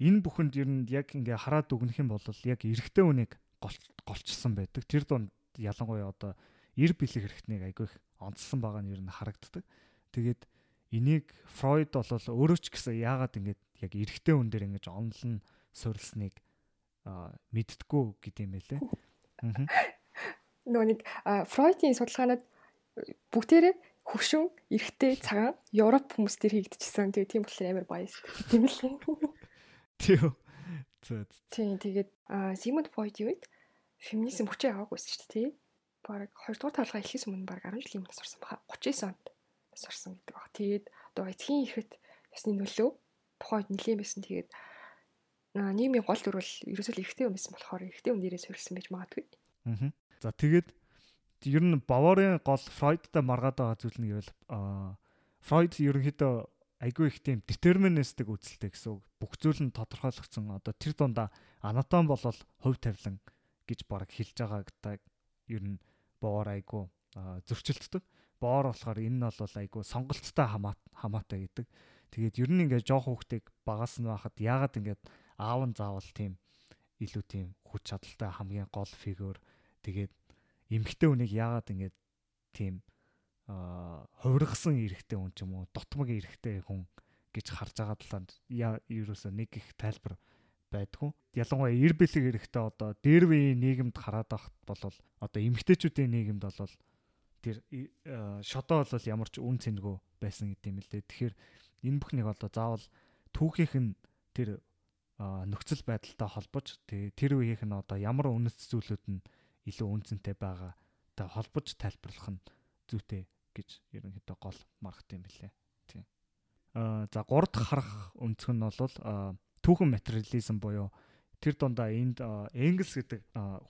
[SPEAKER 1] энэ бүхэнд ер нь яг ингээ хараад дүгнэх юм бол яг эрэгтэй хүнийг голчсон байдаг. Тэр донд ялангуяа одоо эр бэлэг хэрэгтнийг айгүй их онцлсан байгаа нь ер нь харагддаг. Тэгээд энийг Фройд бол өөрөө ч гэсэн яагаад ингэж яг эрэгтэй хүн дээр ингэж онлон суурилсныг мэдтгүү гэдэм байлээ.
[SPEAKER 2] Нөгөө нэг Фройдийн судалгаанууд бүгдээрээ хөвшин эрэгтэй цагаан Европ хүмүүс төр хийгдчихсэн. Тэгээ тийм болохоор амар баяс. Тийм л.
[SPEAKER 1] Тийм.
[SPEAKER 2] Тийм тэгээд Сигмунд Фройдийн үед феминизм хүчээ аваагүйсэн шүү дээ. Бараг 2 дугаар талгаа эхлээс өмнө бараг 10 жилийн өмнө сурсан баха. 39 онд сурсан гэдэг баг. Тэгээд одоо эцгийн ихэт ясны нөлөө тухайд нэлээд байсан. Тэгээд нийгмийн гол дүр бол ерөөсөө эрэгтэй хүн байсан болохоор эрэгтэй хүн дээрээ суурилсан байж магадгүй.
[SPEAKER 1] Аа. За тэгээд ер нь Баварын гол Фройдтай маргаад байгаа зүйл нь гэвэл Фройд ерөнхийдөө айгүй их тийм детерминистик үзэлтэй гэсэн үг. Бүх зүйл нь тодорхойлогдсон. Одоо тэр дундаа анатом болол хувь тавилан гэж баг хэлж байгаагтай ер нь боор айгүй зөрчилддөг. Боор болохоор энэ нь бол айгүй сонголттой хамаатай гэдэг. Тэгээд ер нь ингээд жоох хүүхдийг багаас нь байхад яагаад ингээд аав нь заавал тийм илүү тийм хүч чадалтай хамгийн гол фигюр тэгээд эмгтэй хүнийг яагаад ингээд тийм хувиргасан эрэгтэй хүн ч юм уу дутмаг эрэгтэй хүн гэж харж байгаа талаар ерөөсөө нэг их тайлбар байдгүй. Ялангуяа эр бэлэг эрэхтэй одоо дээр үеийн нийгэмд хараад байхад бол одоо эмгтээчүүдийн нийгэмд бол тэр шодоо бол ямар ч үн цэнэгүй байсан гэдэг юм л дээ. Тэгэхээр энэ бүхнийг одоо заавал түүхийнх нь тэр нөхцөл байдалтай холбож тэр үеийнх нь одоо ямар үнэт зүйлүүд нь илүү үнцэнтэй байгаа та холбож тайлбарлах нь зүйтэй гэж ерөнхийдөө гол маргат юм билээ. Тийм. Аа за гурав дахь харах өнцг нь бол түүхэн материализм буюу тэр дундаа энд Энгельс гэдэг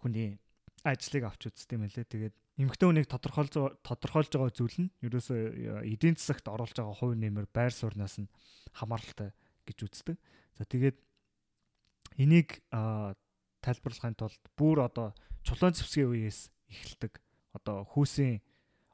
[SPEAKER 1] хүний ажлыг авч үзсэн юм лээ. Тэгээд эмгтэн хүнийг тодорхойлж тодорхойлж байгаа зүйл нь ерөөсөө эдийн засагт оруулж байгаа хувь нэмэр байр сууриас нь хамааралтай гэж үздэг. За тэгээд энийг тайлбарлахын тулд бүр одоо чулуун зэвсгийн үеэс эхэлдэг одоо хүүсийн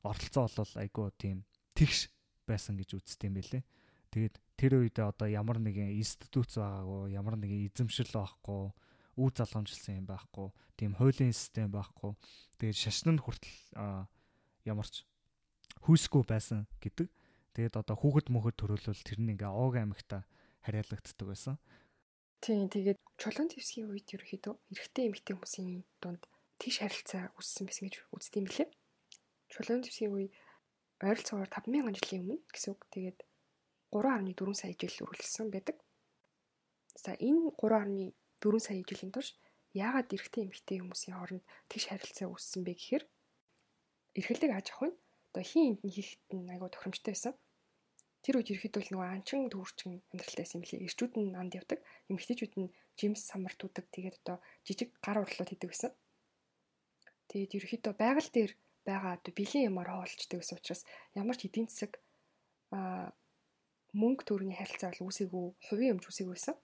[SPEAKER 1] оролцоо бол айгүй тийм тэгш байсан гэж үздэг юм байлээ. Тэгээд тэр үедээ одоо ямар нэгэн институт байгаагүй, ямар нэгэн эзэмшил байхгүй, үе залгамжилсан юм байхгүй, тийм хуулийн систем байхгүй. Тэгээд шашин нь хүртэл ямарч хүйсгүй байсан гэдэг. Тэгээд одоо хүүхэд мөхөд төрөлвөл тэр нь ингээ ог аймагта хариалагддаг байсан.
[SPEAKER 2] Тийм тэгээд чулуун твсгийн үед ерөөхдөө эрэгтэй эмэгтэй хүмүүсийн дунд тийш харилцаа үүссэн байсан гэж үздэг юм билээ. Чулуун твсгийн үе ойролцоогоор 5000 жилийн өмнө гэсэн үг. Тэгээд 3.4 сая жил үргэлжилсэн байдаг. За энэ 3.4 сая жилийн турш яагаад эрэгтэй эмэгтэй хүмүүсийн хооронд тийш харилцаа үүссэн бэ гэхээр эрхлэг аж ахуй нь одоо хин энд нь хийхэд нь айгүй тохиромжтой байсан. Тэр үед ерөөхдөө нөгөө анчин дүүрчин амьдралтай байсан юм лээ. Ирчүүд нь анд явдаг, эмэгтэйчүүд нь жимс самартуудаг. Тэгээд одоо жижиг гар урлууд хийдэг гэсэн. Тэгээд ерөөхдөө байгаль дээр байгаа одоо бэлэн юмар хоолчдаг гэсэн учраас ямар ч эдийн засаг а мөнгө төгрөгийн харилцаа бол үүсээгүй, хувийн өмч үүсээгүй байсан.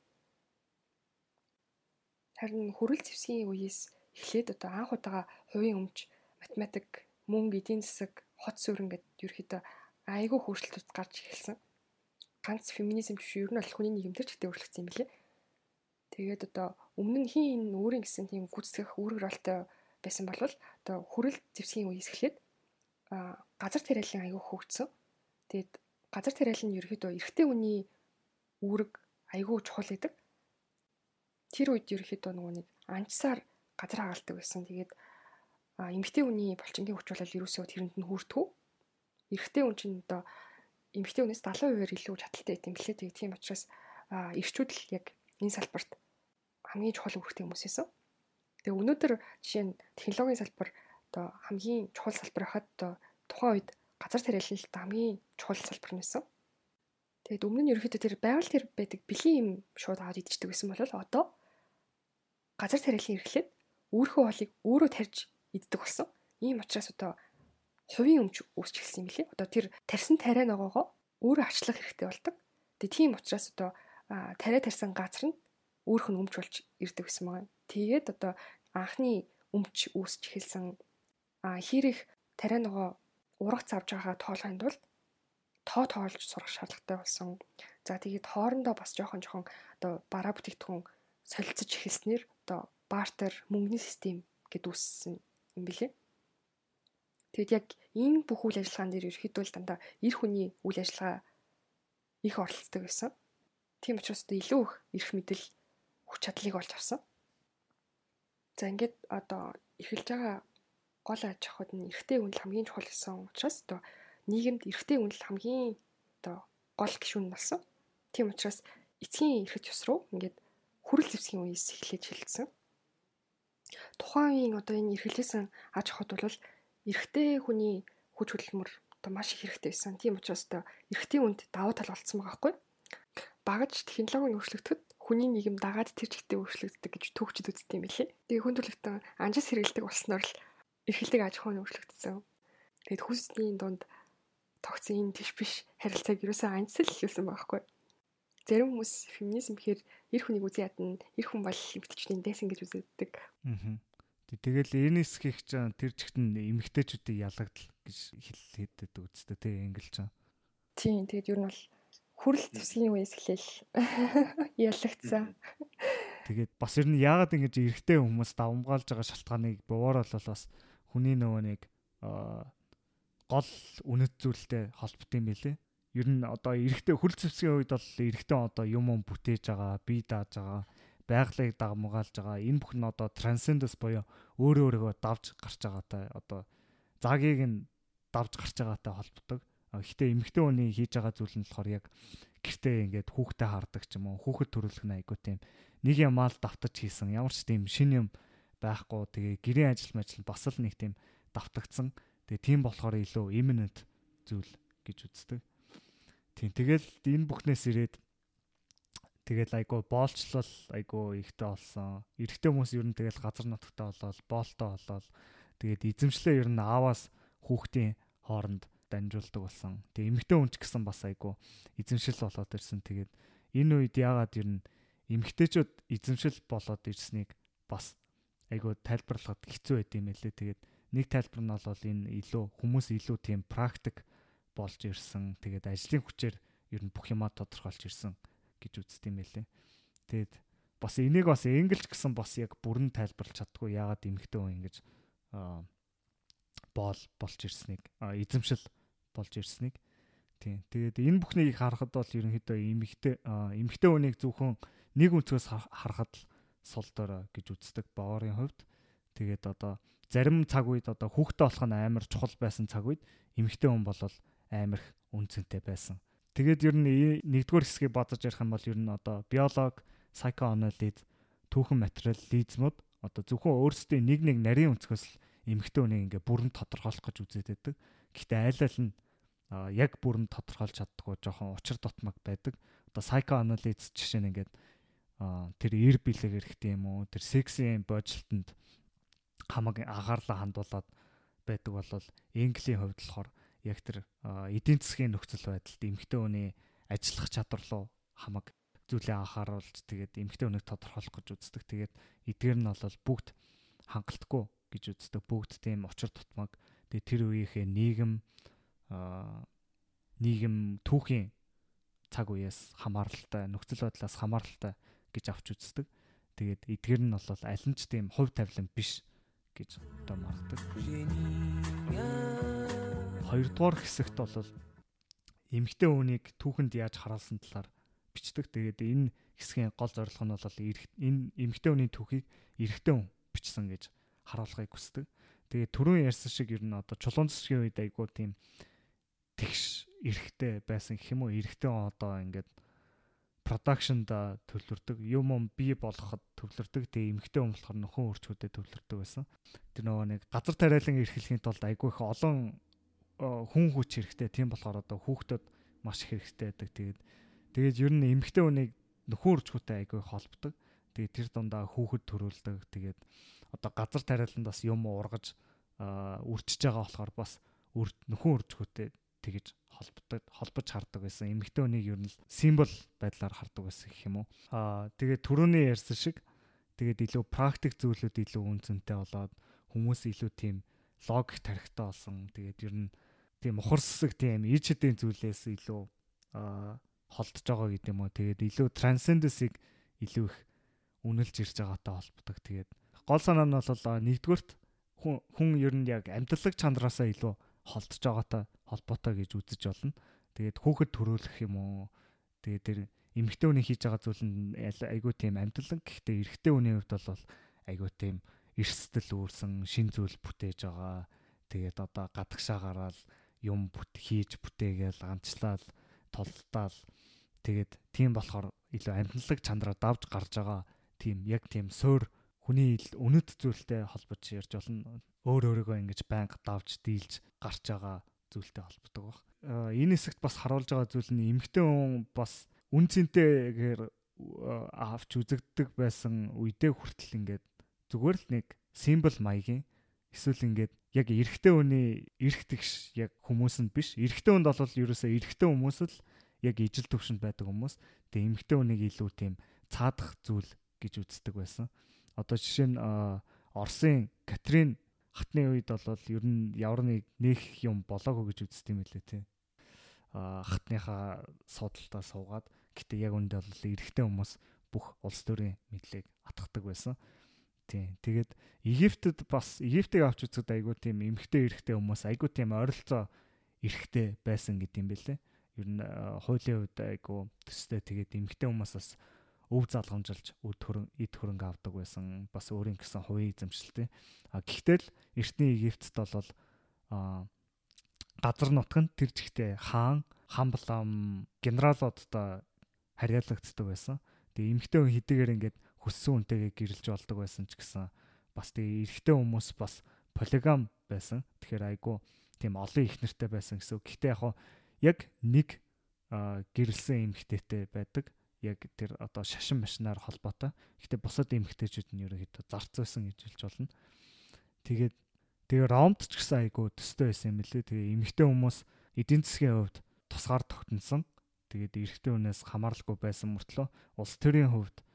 [SPEAKER 2] Харин хөрөл зэвсгийн үеэс эхлээд одоо анх удаага хувийн өмч, математик, мөнгө, эдийн засаг, хот суурин гэдэг ерөөхдөө айгүй хөрсөлтөд гарч эхэлсэн. Ганц феминизм биш ер нь бол хүний нийгэмдэр ч гэдэг өөрчлөгдсөн юм билээ. Тэгээд одоо өмнө нь хин өөрийн гэсэн тийм гүйцэтгэх үүрэг ролтой байсан бол одоо хүрэл зэвсгийн үеэс эхлээд газар тариалан аягүй хөгжсөн. Тэгээд газар тариал нь ерөөхдөө эрэгтэй хүний үүрэг аягүй чухал гэдэг. Тэр үед ерөөхдөө нөгөө нэг анчсаар газар хагалдаг байсан. Тэгээд эмэгтэй хүний болчингийн хүч бол ерөөсөө тэрэнд нь хүртгүү эрэгтэй хүн чинь одоо эмэгтэй хүнээс 70%-аар илүү чадaltaй байт юм блэ. Тэгээ тийм учраас эрчүүд л яг энэ салбарт хамгийн чухал үүрэгтэй хүмүүс байсан. Тэгээ өнөөдөр жишээ нь технологийн салбар одоо хамгийн чухал салбар хахад одоо тухайн үед газар тариалал л хамгийн чухал салбар нэсэн. Тэгээд өмнө нь ерөөхдөө тэр байгаль тэр байдаг бэлэн юм шууд аваад идчихдэг байсан бол одоо газар тариалан эрхлээд өөрийнхөө хоолыг өөрөө тарьж иддэг болсон. Ийм учраас одоо хувийн өмч үүсч эхэлсэн юм лээ. Одоо тэр тарьсан тариа ногоогоо өөрөө ачлах хэрэгтэй болдог. Тэгээ тийм учраас одоо тариа тарьсан газар нь өөрөх нь өмч болж ирдэг гэсэн байгаа. Тэгээд одоо анхны өмч үүсч эхэлсэн хэрэг тариа ногоо ургац авч байгаа тоолохын тулд тоо тоолж сурах шаардлагатай болсон. За тэгээд хоорондоо бас жоохон жоохон одоо бараа бүтээгдэхүүн солилцож эхэлснээр одоо бартер мөнгөний систем гэд үүссэн юм билээ. Тэгэд яг энэ бүх үйл ажиллагаан дээр ерөөхдөө л дандаа эр хүний үйл ажиллагаа их оролцдог байсан. Тийм учраас илүү их эрх мэдэл хүч чадлыг олж авсан. За ингээд одоо эхэлж байгаа гол аж ахуйд нь эрэгтэй хүн л хамгийн чухал гэсэн учраас одоо нийгэмд эрэгтэй хүн л хамгийн одоо гол гишүүн болсон. Тийм учраас эцгийн эрхэж ёс руу ингээд хүрэл зэвсгийн үеэс эхлэж хэлсэн. Тухайн үеийн одоо энэ эрхлээсэн аж ахуйд бол эрэгтэй хүний хүч хөдөлмөр одоо маш их хэрэгтэй байсан. Тийм учраас одоо эрэгтэй хүнд давуу тал болцсон байгаа байхгүй. Багаж технологийн өөрчлөгдөд хүний нийгэм дагаад тэр чигтээ өөрчлөгддөг гэж төгчд үздэг юм билээ. Тэгээ хүн төрөлхтөн анжис хэрэгэлдэг болсноор л эрхэлдэг аж ахуйн өөрчлөгдсөн. Тэгэд хүсний дунд тогтсон энэ тийш биш харилцааг ерөөсөө анжис л хэлсэн байхгүй. Зарим хүмүүс феминизм гэхээр эр хүнийг үзий ядна, эр хүн бол эмгтчүүдийн дайсан гэж үздэг. Аа
[SPEAKER 1] Тэгэл энэс хийх чинь тэр чигт нь эмгтээчүүдийг ялгадал гэж хэлээд үзтээ тий ингэлж байгаа.
[SPEAKER 2] Тийм тэгэд ер нь бол хүрэл зэвсгийн үеэс эхлээл [LAUGHS] ялагдсан.
[SPEAKER 1] Тэгээд бас ер нь яагаад ингэж эрэгтэй хүмүүс давмгаалж байгаа шалтгааныг бууруулал бас хүний нөгөө нэг гол үнэт зүйлтэй холбот юм байлээ. Ер нь одоо эрэгтэй хүрэл зэвсгийн үед бол эрэгтэй одоо юм юм бүтээж байгаа, бие дааж байгаа байгалыг дагамгаалж байгаа. Энэ бүх нь одоо transcendence буюу өөрөө өөрийгөө давж гарч байгаатай одоо заагийг нь давж гарч байгаатай холбдог. Гэхдээ эмэгтэй хүний хийж байгаа зүйл нь болохоор яг гэртээ ингээд хүүхдэд хардаг ч юм уу хүүхэд төрүүлэх нь айгуу тийм нэг ямаал давтаж хийсэн ямар ч тийм шин юм байхгүй тэгээ гэрийн ажил мажил бас л нэг тийм давтагдсан тэгээ тийм болохоор илүү imminent зүйл гэж үздэг. Тийм тэгэл энэ бүхнээс ирээд тэгэл айгуу боолчлол айгуу ихтэй болсон. Эрэгтэй хүмүүс ер нь тэгэл газар нутагтаа болоод боолтой болоод тэгээд эзэмшлээ ер нь ааваас хүүхдийн хооронд дамжуулдаг болсон. Тэгээ эмэгтэй хүн ч гэсэн бас айгуу эзэмшил болоод ирсэн. Тэгээд энэ үед яагаад ер нь эмэгтэйчүүд эзэмшил болоод ирснийг бас айгуу тайлбарлахад хэцүү байд юм элэ. Тэгээд нэг тайлбар нь бол энэ илүү хүмүүс илүү тийм практик болж ирсэн. Тэгээд ажлын хүчээр ер нь бүх юмаа тодорхойлж ирсэн гэж үзт юм элэ. Тэгээд бас энийг бас энгэлж гисэн бас яг бүрэн тайлбарлаж чаддгүй яагаад эмэгтэй хүн ингэж боол болж ирснийг эзэмшил болж ирснийг тийм тэгээд энэ бүхнийг харахад бол ерөнхийдөө эмэгтэй эмэгтэй хүнийг зөвхөн нэг өнцгөөс харахад л сул дорой гэж үздэг боорын хувьд тэгээд одоо зарим цаг үед одоо хүүхдтэй болох нь амар чухал байсан цаг үед эмэгтэй хүн бол амар үнцэнтэй байсан тэгээд ер нь нэгдүгээр хэсгийг бодож ярих юм бол ер нь одоо биолог psychoanalysis түүхэн материализмуд одоо зөвхөн өөрсдийн нэг нэг нарийн өнцгөөс л эмэгтэй хүнийг ингээ бүрэн тодорхойлох гэж үзээд байдаг. Гэхдээ айл аль нь яг бүрэн тодорхойлж чаддгүй жоохон учир дутмаг байдаг. Одоо psychoanalysis жишээ нь ингээд тэр эр бэлэг хэрэгтэй юм уу? Тэр сексийн божилтонд хамаг анхаарлаа хандуулад байдаг бол Engлийн хувьд болохоор яг тэр эдийн засгийн нөхцөл байдалд эмэгтэй хүний ажиллах чадвар руу хамаг зүйлээ анхааруулж тэгээд эмэгтэй хүнийг тодорхойлох гэж үздэг. Тэгээд эдгээр нь бол бүгд хангалтгүй гэж үздэг. Бүгд тийм очир тутмаг. Тэгээд тэр үеийнхээ нийгэм нийгэм түүхийн цаг үеэс хамааралтай нөхцөл байдлаас хамааралтай гэж авч үздэг. Тэгээд эдгээр нь бол аль нь ч тийм хувь тавилан биш гэж одоо маргадаг. Хоёрдугаар хэсэгт бол эмгтэй хүнийг түүхэнд яаж хараалсан талаар бичдэг. Тэгээд энэ хэсгийн гол зорилго нь бол энэ эмгтэй хүний түүхийг эрэгтэй хүн бичсэн гэж харуулахыг хүсдэг. Тэгээд түрүүн ярьсан шиг ер нь одоо чулуун цэсгийн үед айгуу тийм тэгш эрэхтэй байсан гэх юм уу эрэхтэй одоо ингээд продакшнда төвлөрдөг юм юм бий болгоход төвлөрдөг тэгээ эмхтэй юм болохоор нөхөн өөрчгүүдэд төвлөрдөг байсан. Тэр нөгөө нэг газар тариалан эрхлэхийн тулд айгүй их олон хүн хүч хэрэгтэй тийм болохоор одоо хүүхдүүд маш их хэрэгтэй байдаг. Тэгээд тэгээд ер нь эмхтэй хүнийг нөхөн өөрчгүүдэд айгүй холбдог. Тэгээд тэр дундаа хүүхэд төрүүлдэг. Тэгээд одоо газар тариаланд бас юм ургаж үрчиж байгаа болохоор бас нөхөн өөрчгүүдэд тэгж холбдог холбож хардаг байсан. Эмэгтэй хүнийг ер нь символ байдлаар хардаг байсан гэх юм уу. Аа тэгээд түрүүний ярьсан шиг тэгээд илүү практик зүйлүүд илүү үнцэнтэй болоод хүмүүс илүү тийм логик тарихтай болсон. Тэгээд ер нь тийм ухар сүсэг тийм иж хэдийн зүйлээс илүү холдож байгаа гэдэг юм уу. Тэгээд илүү трансценденсийг илүү их үнэлж ирж байгаатай холбодог. Тэгээд гол санаа нь бол нэгдүгürt хүн хүн ер нь яг амьдралаг чандраасаа илүү холдож байгаатай холбоотой гэж үзэж болно. Тэгээд хүүхэд төрөөлөх юм уу? Тэгээд тэр эмэгтэй хүний хийж байгаа зүйл нь айгүй тийм амтлан гэхдээ эрэгтэй хүний хувьд бол айгүй тийм эрсдэл үүрсэн шин зүйл бүтээж байгаа. Тэгээд одоо гадагшаа гараад юм бүт хийж бүтээгээл ганцлал толтаал тэгээд тийм болохоор илүү амтлаг чанараа давж гарч байгаа тийм яг тийм суур хүний үнэт зүйлтэй холбож ярьж болно өөр өөрийгөө ингэж байнга давж дийлж гарч байгаа зүйлтэй холбодог баг. Энэ хэсэгт бас харуулж байгаа зүйл нь эмгтэн хүн бас үн цэнтэйгээр авч үзэгддэг байсан үедээ хүртэл ингээд зүгээр л нэг символ маягийн эсвэл ингээд яг эрэгтэй хүний эрэх тэгш яг хүмүүс нь биш. Эрэгтэй хүнд бол ерөөсөө эрэгтэй хүмүүс л яг ижил төвшөнд байдаг хүмүүс. Тэгээ эмэгтэй хүнийг илүү тийм цаадах зүйл гэж үздэг байсан. Одоо жишээ нь Оросын Катрин хатны үед бол ер нь ямар нэг нэх юм болоогүй гэж үздэг юм лээ тий. Хатныхаа суудалтаа суугаад гэтээ яг үндэ бол эрэгтэй хүмүүс бүх улс төрийн мэдлийг атгадаг байсан. Тийм. Тэгээд Египтэд бас Египтийг авч үзэхэд айгүй тийм эмхтэй эрэгтэй хүмүүс айгүй тийм ойролцоо эрэгтэй байсан гэдэм бэлээ. Ер нь хуулийн үед айгүй төстэй тэгээд эмхтэй хүмүүс бас өв залгамжилж үд хөрөн эд хөрөнгө авдаг байсан. Бас өөрийн гэсэн хувийн эзэмшилтэй. А гэхдээ л эртний Египтэд бол а газар нутг нь тэр жигтэй хаан, хамблам, генералуудтай харьяалагддаг байсан. Тэгээ эмгтэй хүн хэдийгээр ингээд хүссэн үнтэйгээ гэрэлж болдог байсан ч гэсэн бас тэгээ эрэгтэй хүмүүс бас полигам байсан. Тэгэхээр айгу тийм олон их нэртэй байсан гэсэн. Гэхдээ яг нэг гэрэлсэн эмгтээтэй байдаг. Яг тэр одоо шашин машинаар холбоотой. Гэхдээ бусад эмгтээчүүд нь ерөөхдөө зарц байсан гэж хэлж болно. Тэгээд тэгээ Ромд ч гэсэн айгу төстэй байсан юм лээ. Тэгээ эмгтээ хүмүүс эдийн засгийн хувьд тусгаар тогтносон. Тэгээд эрэгтэй хүнээс хамааралгүй байсан мөртлөө улс төрийн хувьд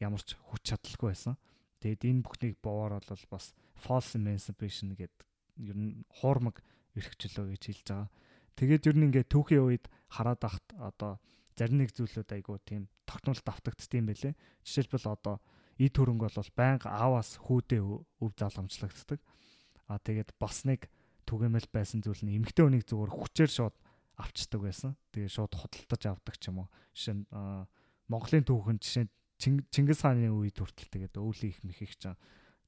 [SPEAKER 1] ямар ч хүч чадалгүй байсан. Тэгээд энэ бүхнийг бовоор бол бас false emancipation гэдэг ер нь хуурмаг эрхчлөө гэж хэлж байгаа. Тэгээд ер нь ингээд түүхийн үед хараад ахт одоо зарим нэг зүйлүүд айгу тийм тогтмол давтагдсан юм байлээ. Жишээлбэл одоо эд хөрөнгө бол байнга ааваас хүүдээ өв залгамжлагддаг. А тэгээд бас нэг түгээмэл байсан зүйл нь эмгтэй хүнийг зүгээр хүчээр шууд авчдаг байсан. Тэгээд шууд худалдаж авдаг ч юм уу. Жишээ нь Монголын түүхэнд жишээ нь Чингис хааны үед хүртэл тэгээд өвлийн их мэхийг ч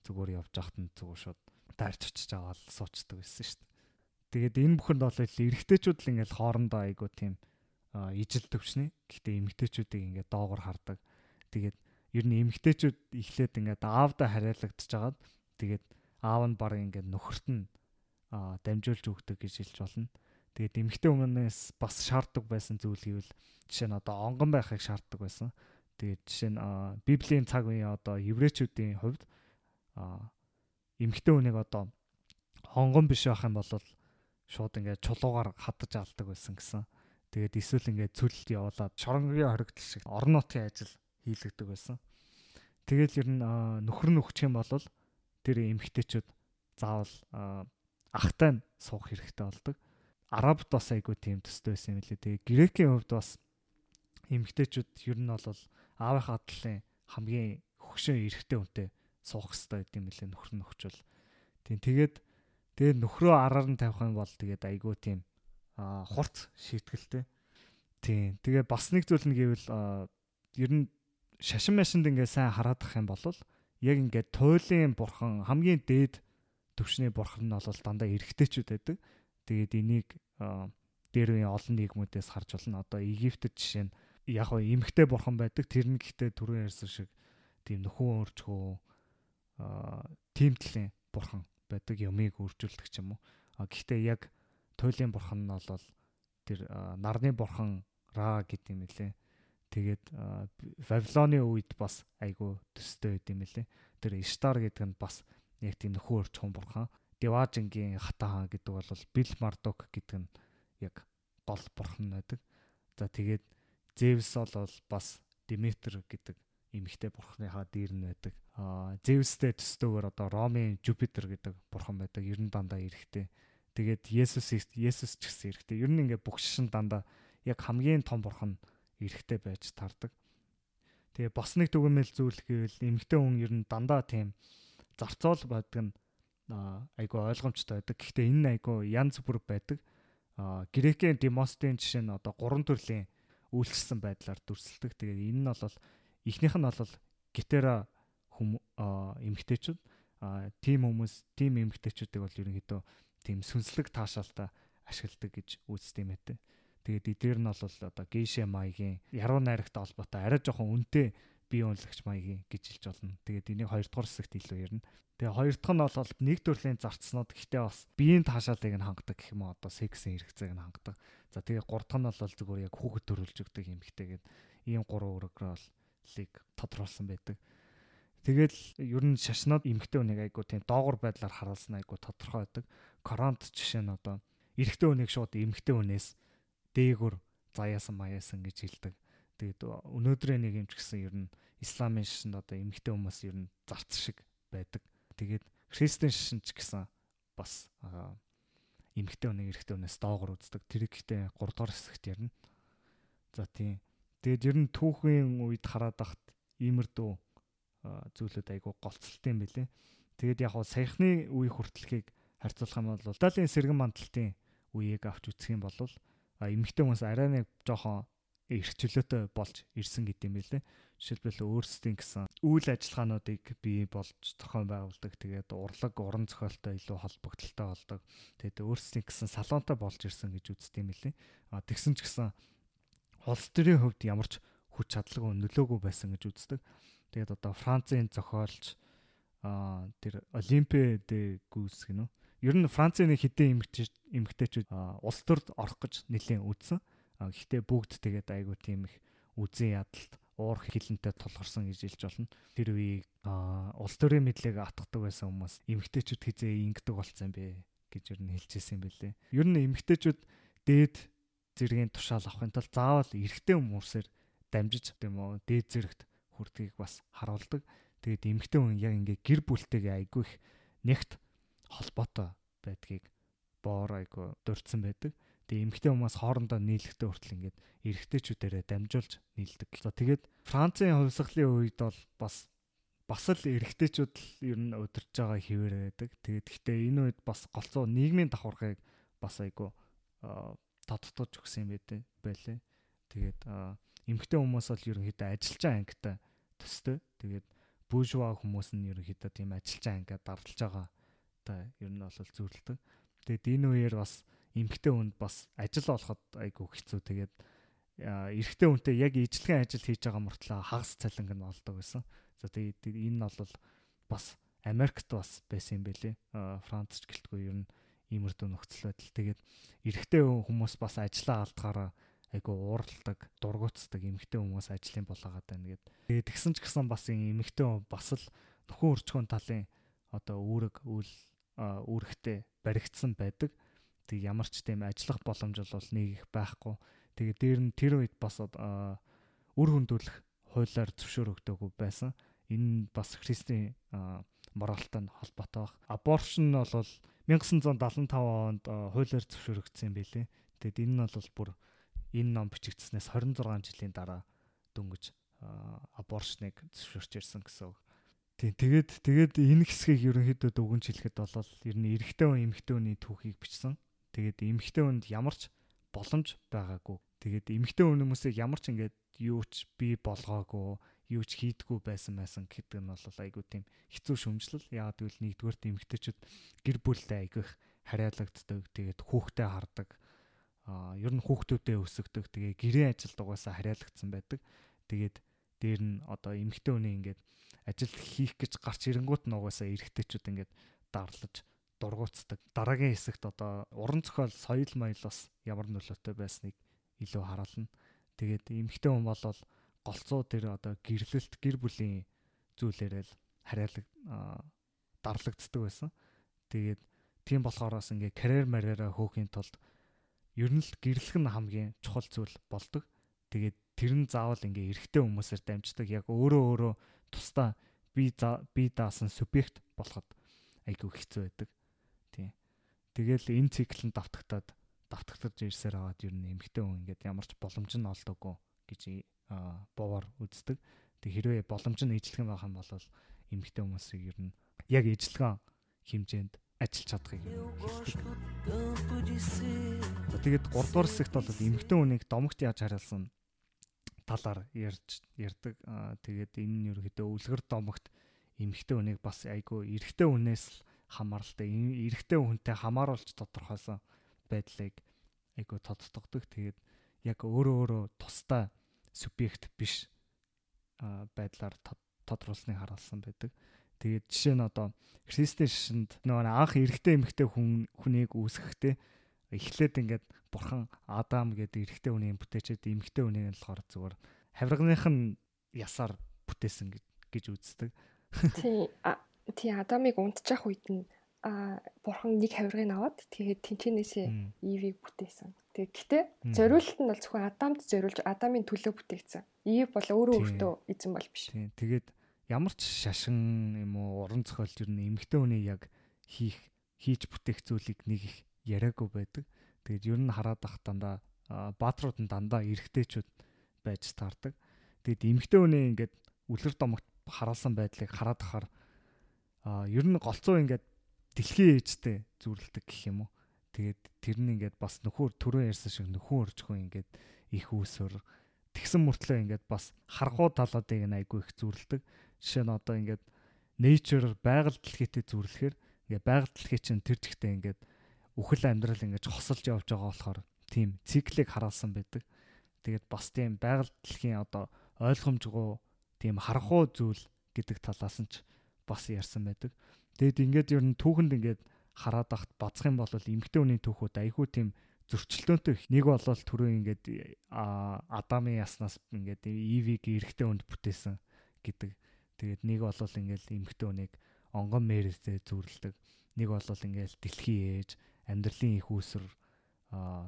[SPEAKER 1] зүгээр явж ахт нь зүгээр шууд дайрч очиж аваад суучдаг байсан шүү дээ. Тэгээд энэ бүхэнд бол эрэгтэйчүүд л ингээл хоорондоо айгу тийм ижил төвчнээ. Гэхдээ эмэгтэйчүүдийг ингээд доогор хардаг. Тэгээд ер нь эмэгтэйчүүд эхлээд ингээд аавда хариалагдчихагаад тэгээд аав нь баг ингээд нөхөрт нь дамжуулж өгдөг гэж хэлж болно. Тэгээд эмэгтэй хүмүүнээс бас шаарддаг байсан зүйл гэвэл жишээ нь одоо онгон байхыг шаарддаг байсан. Тэгээд жишээ нь Библийн цаг үеийн одоо еврейчүүдийн хувьд эмэгтэй хүнийг одоо хонгон биш байх юм бол шууд ингээд чулуугаар хадаж алдаг байсан гэсэн. Тэгээд эсвэл ингээд цөлд явуулаад шоронгийн хоригдл шиг орон нутгийн ажил хийлэгдэг байсан. Тэгэл ер нь нөхөр нөхчих юм бол тэр эмэгтэйчүүд заавал ахтай нь суух хэрэгтэй болдог. Арабд бас айгүй тийм төстэй байсан юм лээ. Тэгээ грекийн хувьд бас эмэгтэйчүүд ер нь бол аавынхаа адлын хамгийн хөгшин эрэгтэй хүнтэй суух хэрэгтэй гэдэм билээ нөхөр нөхчөл. Тийм тэгээд тэгээд нөхрөө араар нь тавих юм бол тэгээд айгүй тийм хурц шийтгэлтэй. Тийм. Тэгээ бас нэг зүйл нь гэвэл ер нь шашин машинд ингээ сайн хараадах юм бол яг ингээ туйлын бурхан хамгийн дээд төвшний бурхан нь бол дандаа эрэгтэйчүүд байдаг. Тэгээд энийг дээр үеийн олон нийгмүүдээс харж болно. Одоо Египтэд жишээ нь яг хоо эмхтэй бурхан байдаг. Тэр нь гэхдээ түрүү ярьсан шиг тийм нөхөн өөрчгөө аа тийм тлийн бурхан байдаг юмыг үржүүлдэг ч юм уу. А гэхдээ яг туйлын бурхан нь бол тэр нарны бурхан Ра гэдэг юм лээ. Тэгээд Вавилоны үед бас айгүй төстэй байд юм лээ. Тэр Иштар гэдэг нь бас яг тийм нөхөн өөрчгөн бурхан. Деважингийн хата хаан гэдэг бол Бил Мардок гэдэг нь яг гол бурхан байдаг. За тэгээд Зевс бол бас Диметр гэдэг эмэгтэй бурхныхаа дээр нь байдаг. Аа Зевстэй төстөөр одоо Ромын Жупитер гэдэг бурхан байдаг. Ер нь дандаа эрэхтэй. Тэгээд Есүс Есүс ч гэсэн эрэхтэй. Ер нь ингээ бүх шишин дандаа яг хамгийн том бурхан эрэхтэй байж тардаг. Тэгээ бас нэг дүгнэлт зүйл гэвэл эмэгтэй хүн ер нь дандаа тийм зарцуул байдаг нь айгу ойлгомжтой байдаг. Гэхдээ энэ айгу янз бүр байдаг. Грекийн Демостын жишээ нь одоо гурван төрлийн үйлчлсэн байдлаар дүрсэлдэг. Тэгээд энэ нь бол эхнийх нь бол гитара хүм эмгтээчүүд тим хүмүүс тим эмгтээчүүдийг бол ерөнхийдөө тийм сүнслэг таашаалтаа ашигладаг гэж үздэг юм ээ. Тэгээд эдгээр нь бол одоо гейшэ маягийн яруу найрагтай холбоотой арай жоохон үнэтэй бие үнэлэгч маягийн гэж хэлж болно. Тэгээд энийг хоёрдугаар хэсэгт илүү ярина. Тэгээ хоёр дахь нь бол нэг төрлийн зарцснууд гэхдээ бас биеийн таашаалыг нь хангадаг гэх юм уу одоо сексийн хэрэгцээг нь хангадаг. За тэгээ гурав дахь нь бол зүгээр яг хүүхэд төрүүлж өгдөг юм ихтэйгээд ийм гурван өргөөр бол лиг тодруулсан байдаг. Тэгэл ер нь шашнууд эмгтэй хүнийг айгу тийм доогор байдлаар харуулсан айгу тодорхой байдаг. Коронт жишээ нь одоо эрэгтэй хүнийг шууд эмгтэй хүнээс дээгүр заяасан маяасан гэж хэлдэг. Тэгээд өнөөдрийн нэг юм ч гэсэн ер нь исламын шашинд одоо эмгтэй хүмүүс ер нь зарц шиг байдаг. Тэгээд христэн шишин ч гэсэн бас эмгтэй хүнийг эрэгтэй хүнээс доогор үздэг. Тэр ихтэй 3 дугаар хэсэгт ярина. За тийм. Тэгээд ер нь түүхийн үед хараад ахт иймэрдүү зүйлүүд айгүй голцолтой юм билэ. Тэгээд яг хоо саяхны үе хүртэлхийг харьцуулах юм бол Италийн сэргэн мандалтын үеийг авч үзэх юм бол эмгтэй хүмүүс арай нэг жоохон эрх чөлөөтэй болж ирсэн гэдэг юм билээ. Жишээлбэл өөрсдийн гэсэн үйл ажиллагаануудыг бий болж зохион байгуулдаг. Тэгээд урлаг, уран зохиолтой илүү холбогдолтой болдог. Тэгээд өөрсдийн гэсэн салонтой болж ирсэн гэж үздэг юм билээ. А тэгсэн ч гэсэн улс төрийн хувьд ямар ч хүч чадлаггүй нөлөөгүй байсан гэж үздэг. Тэгээд одоо Францын зохиолч а тэр Олимпиад гүйс гинөө. Ер нь Францын хэдэн эмэгтэйчүүд улс төрд орох гэж нэлээд үзсэн. Гэхдээ бүгд тэгээд айгүй тийм их үзэн ядалт уур хилэнтэй тулгарсан гэж хэлж болно. Тэр үеийг улс төрийн мэдлэг атгадаг байсан хүмүүс эмгтээчүүд хизээ ингэдэг болцсон бэ гэж ер нь хэлжсэн юм бэлээ. Ер нь эмгтээчүүд дээд зэргийн тушаал авахын тулд заавал эрэгтэй хүмүүсээр дамжиж тийм үү дээд зэрэгт хүрдгийг бас харуулдаг. Тэгээд эмгтээ хүн яг ингээ гэр бүлтэйгээ айгүй их нэгт холбоотой байдгийг боор айгүй дурдсан байдаг. Тэгээ эмэгтэй хүмүүс хоорондоо нийлэхтэй хүртэл ингээд эрэгтэйчүүдээрээ дамжуулж нийлдэг. Тэгээд Францын хувьсгалын үед бол бас бас л эрэгтэйчүүд л ер нь удирж байгаа хിവэр байдаг. Тэгээд гэхдээ энэ үед бас голцоо нийгмийн давхаргыг бас айгу тодтогч өгсөн юм байдэ байлээ. Тэгээд эмэгтэй хүмүүс бол ерөнхийдөө ажилчаа ангитай төстэй. Тэгээд бүүжва хүмүүс нь ерөнхийдөө тийм ажилчаа ангиад дарлаж байгаа та ер нь бол зүрлдэг. Тэгээд энэ үеэр бас эмгтэй хүнд бас ажил олоход айгүй хэцүү. Тэгээд эрэгтэй хүнтэй яг ижлэгэн ажил хийж байгаа мөртлөө хагас цалинг нь олдог байсан. За тэгээд энэ нь бол бас Америкт бас байсан юм байлээ. Францч гэлтгүй ер нь иймэрдүү нөхцөл байдал. Тэгээд эрэгтэй хүмүүс бас ажлаа алдгаараа айгу ууралдаг, дургуутсдаг эмэгтэй хүмүүс ажлын болоогаад байна гэд. Тэгээд тэгсэн ч гэсэн бас эмэгтэй бас л нөхөн өрчгөн талын одоо үүрэг үйл үүрэгтэй баригдсан байдаг. Тэг ямар ч тийм ажиллах боломж бол нэг их байхгүй. Тэгээ дээр нь тэр үед бас үр хөндүүлэх хуулиар зөвшөөрөгдөөгүй байсан. Энэ бас христийн моралтай холбоотой баг. Аборшн нь бол 1975 онд хуулиар зөвшөөрөгдсөн юм билээ. Тэгэд энэ нь бол бүр энэ ном бичигдснээс 26 жилийн дараа дөнгөж аборшныг зөвшөөрч ирсэн гэсэн үг. Тийм тэгээд тэгээд энэ хэсгийг ерөнхийдөө дүгнж хэлэхэд бол ер нь эрэгтэй хүн эмэгтэй хүний түүхийг бичсэн. Тэгээд эмэгтэй хүнд ямар ч боломж байгаагүй. Тэгээд эмэгтэй хүн хүмүүсийг ямар ч ингээд юу ч бий болгоогүй, юу ч хийдгүү байсан байсан гэдэг нь бол айгүй тийм хэцүү шүмжлэл. Яагаад гэвэл нэгдүгээр эмэгтэйчүүд гэр бүлтэй айгүй их хариалагддаг. Тэгээд хүүхдээ хардаг. Аа ер нь хүүхдүүдэд өсгдөг. Тэгээ гэрээ ажилд угаасаа хариалагдсан байдаг. Тэгээд дээр нь одоо эмэгтэй хүний ингээд ажил хийх гэж гарч ирэнгүүт нь угаасаа эрэгтэйчүүд ингээд дарлаж дургуутдаг. Дараагийн хэсэгт одоо уран зохиол, соёл майл бас ямар нөлөөтэй байсныг илүү харуулна. Тэгээд эмэгтэй хүн бол голцоо тэр одоо гэрлэлт гэр бүлийн зүйлээрээ л хариалаг дарлагддаг байсан. Тэгээд тийм болохоороос ингээ карьер марьяраа хөөхин тулд ер нь л гэрлэх нь хамгийн чухал зүйл болдог. Тэгээд тэр нь заавал ингээ эрэгтэй хүмүүсээр дамждаг. Яг өөрөө өөрөө тусдаа би би даасан субъект болоход айгүй хэцүү байдаг. Тэгэл энэ цикл нь давтагтаад давтагтарч ирсээр аваад ер нь эмгтэй хүн ингээд ямар ч боломж нь олдоогүй гэж бовоор үздэг. Тэг хэрвээ боломж нь ижлэх байх юм бол эмгтэй хүмүүсийг ер нь яг ижлэгэн хэмжээнд ажиллаж чадахыг хэлдэг. Тэгээд 3 дугаар хэсэгт бол эмгтэй хүнийг домогт яаж хариулсан талаар ярьж ярьдаг. Тэгээд энэ нь ерөөхдөө үлгэр домогт эмгтэй хүнийг бас айгүй эрэгтэй хүнээс л хамааралтай эрэгтэй хүнтэй хамааруулж тодорхойлсон байдлыг айгу тодтогдог. Тэгээд яг өөрөө өөрөө тусдаа субъект биш байдлаар тодруулсныг харуулсан байдаг. Тэгээд жишээ нь одоо христийн шишинд нөгөө анх эрэгтэй эмэгтэй хүн хүнийг үүсгэхдээ эхлээд ингээд бурхан Адам гэдэг эрэгтэй хүний бүтээчээд эмэгтэй хүнийг болохоор зүгээр хавирганых нь ясаар бүтээсэн гэж үздэг.
[SPEAKER 2] Тий тий Адамыг унтчих үед нь а бурхан нэг хавиргыг аваад тэгээд тэнчэнээсээ Ивийг бүтээсэн. Тэгээд гэтээ зориулалт нь бол зөвхөн Адамд зориулж Адамын төлөө бүтээгдсэн. Ив бол өөрөө өөртөө эзэн бол биш.
[SPEAKER 1] Тэгээд ямар ч шашин юм уу уран зохиолч юу н эмгтэй хүний яг хийх хийж бүтээх зүйлийг нэг их яриаггүй байдаг. Тэгээд ер нь хараад ах дандаа баатрууд нь дандаа эргэжтэйчүүд байж таардаг. Тэгээд эмгтэй хүний ингээд үлгэр домогт хараалсан байдлыг хараад ахаар а ер нь голцоо ингээд дэлхийн ээжтэй зүрлдэг гэх юм уу. Тэгээд тэр нь ингээд бас нөхөр төрөө ярьсан шиг нөхөн өржихөө ингээд их үүсвэр тэгсэн мөртлөө ингээд бас харгуу талуудыг нь айгүй их зүрлдэг. Жишээ нь одоо ингээд nature байгаль дэлхийтэй зүрлэхээр ингээд байгаль дэлхий чинь тэр жигтэй ингээд үхэл амьдрал ингээд хосолж явж байгаа болохоор тийм циклийг хараалсан байдаг. Тэгээд бас тийм байгаль дэлхийн одоо ойлгомжгүй тийм харахгүй зүйл гэдэг талаас нь ч бас ярьсан байдаг. Тэгэд ингээд ер нь түүхэнд ингээд хараад ахт бацх юм бол эмгтэй хүний түүхүүд айгүй тийм зөрчилдөөнтэй нэг болол түрүү ингээд Адамын яснаас ингээд Ивиг эрэгтэй хүнд бүтээсэн гэдэг. Тэгээд нэг болол ингээд эмгтэй хүнийг онгон мэрэлтэй зүрлдэг. Нэг болол ингээд дэлхийн ээж, амьдралын их үүсвэр,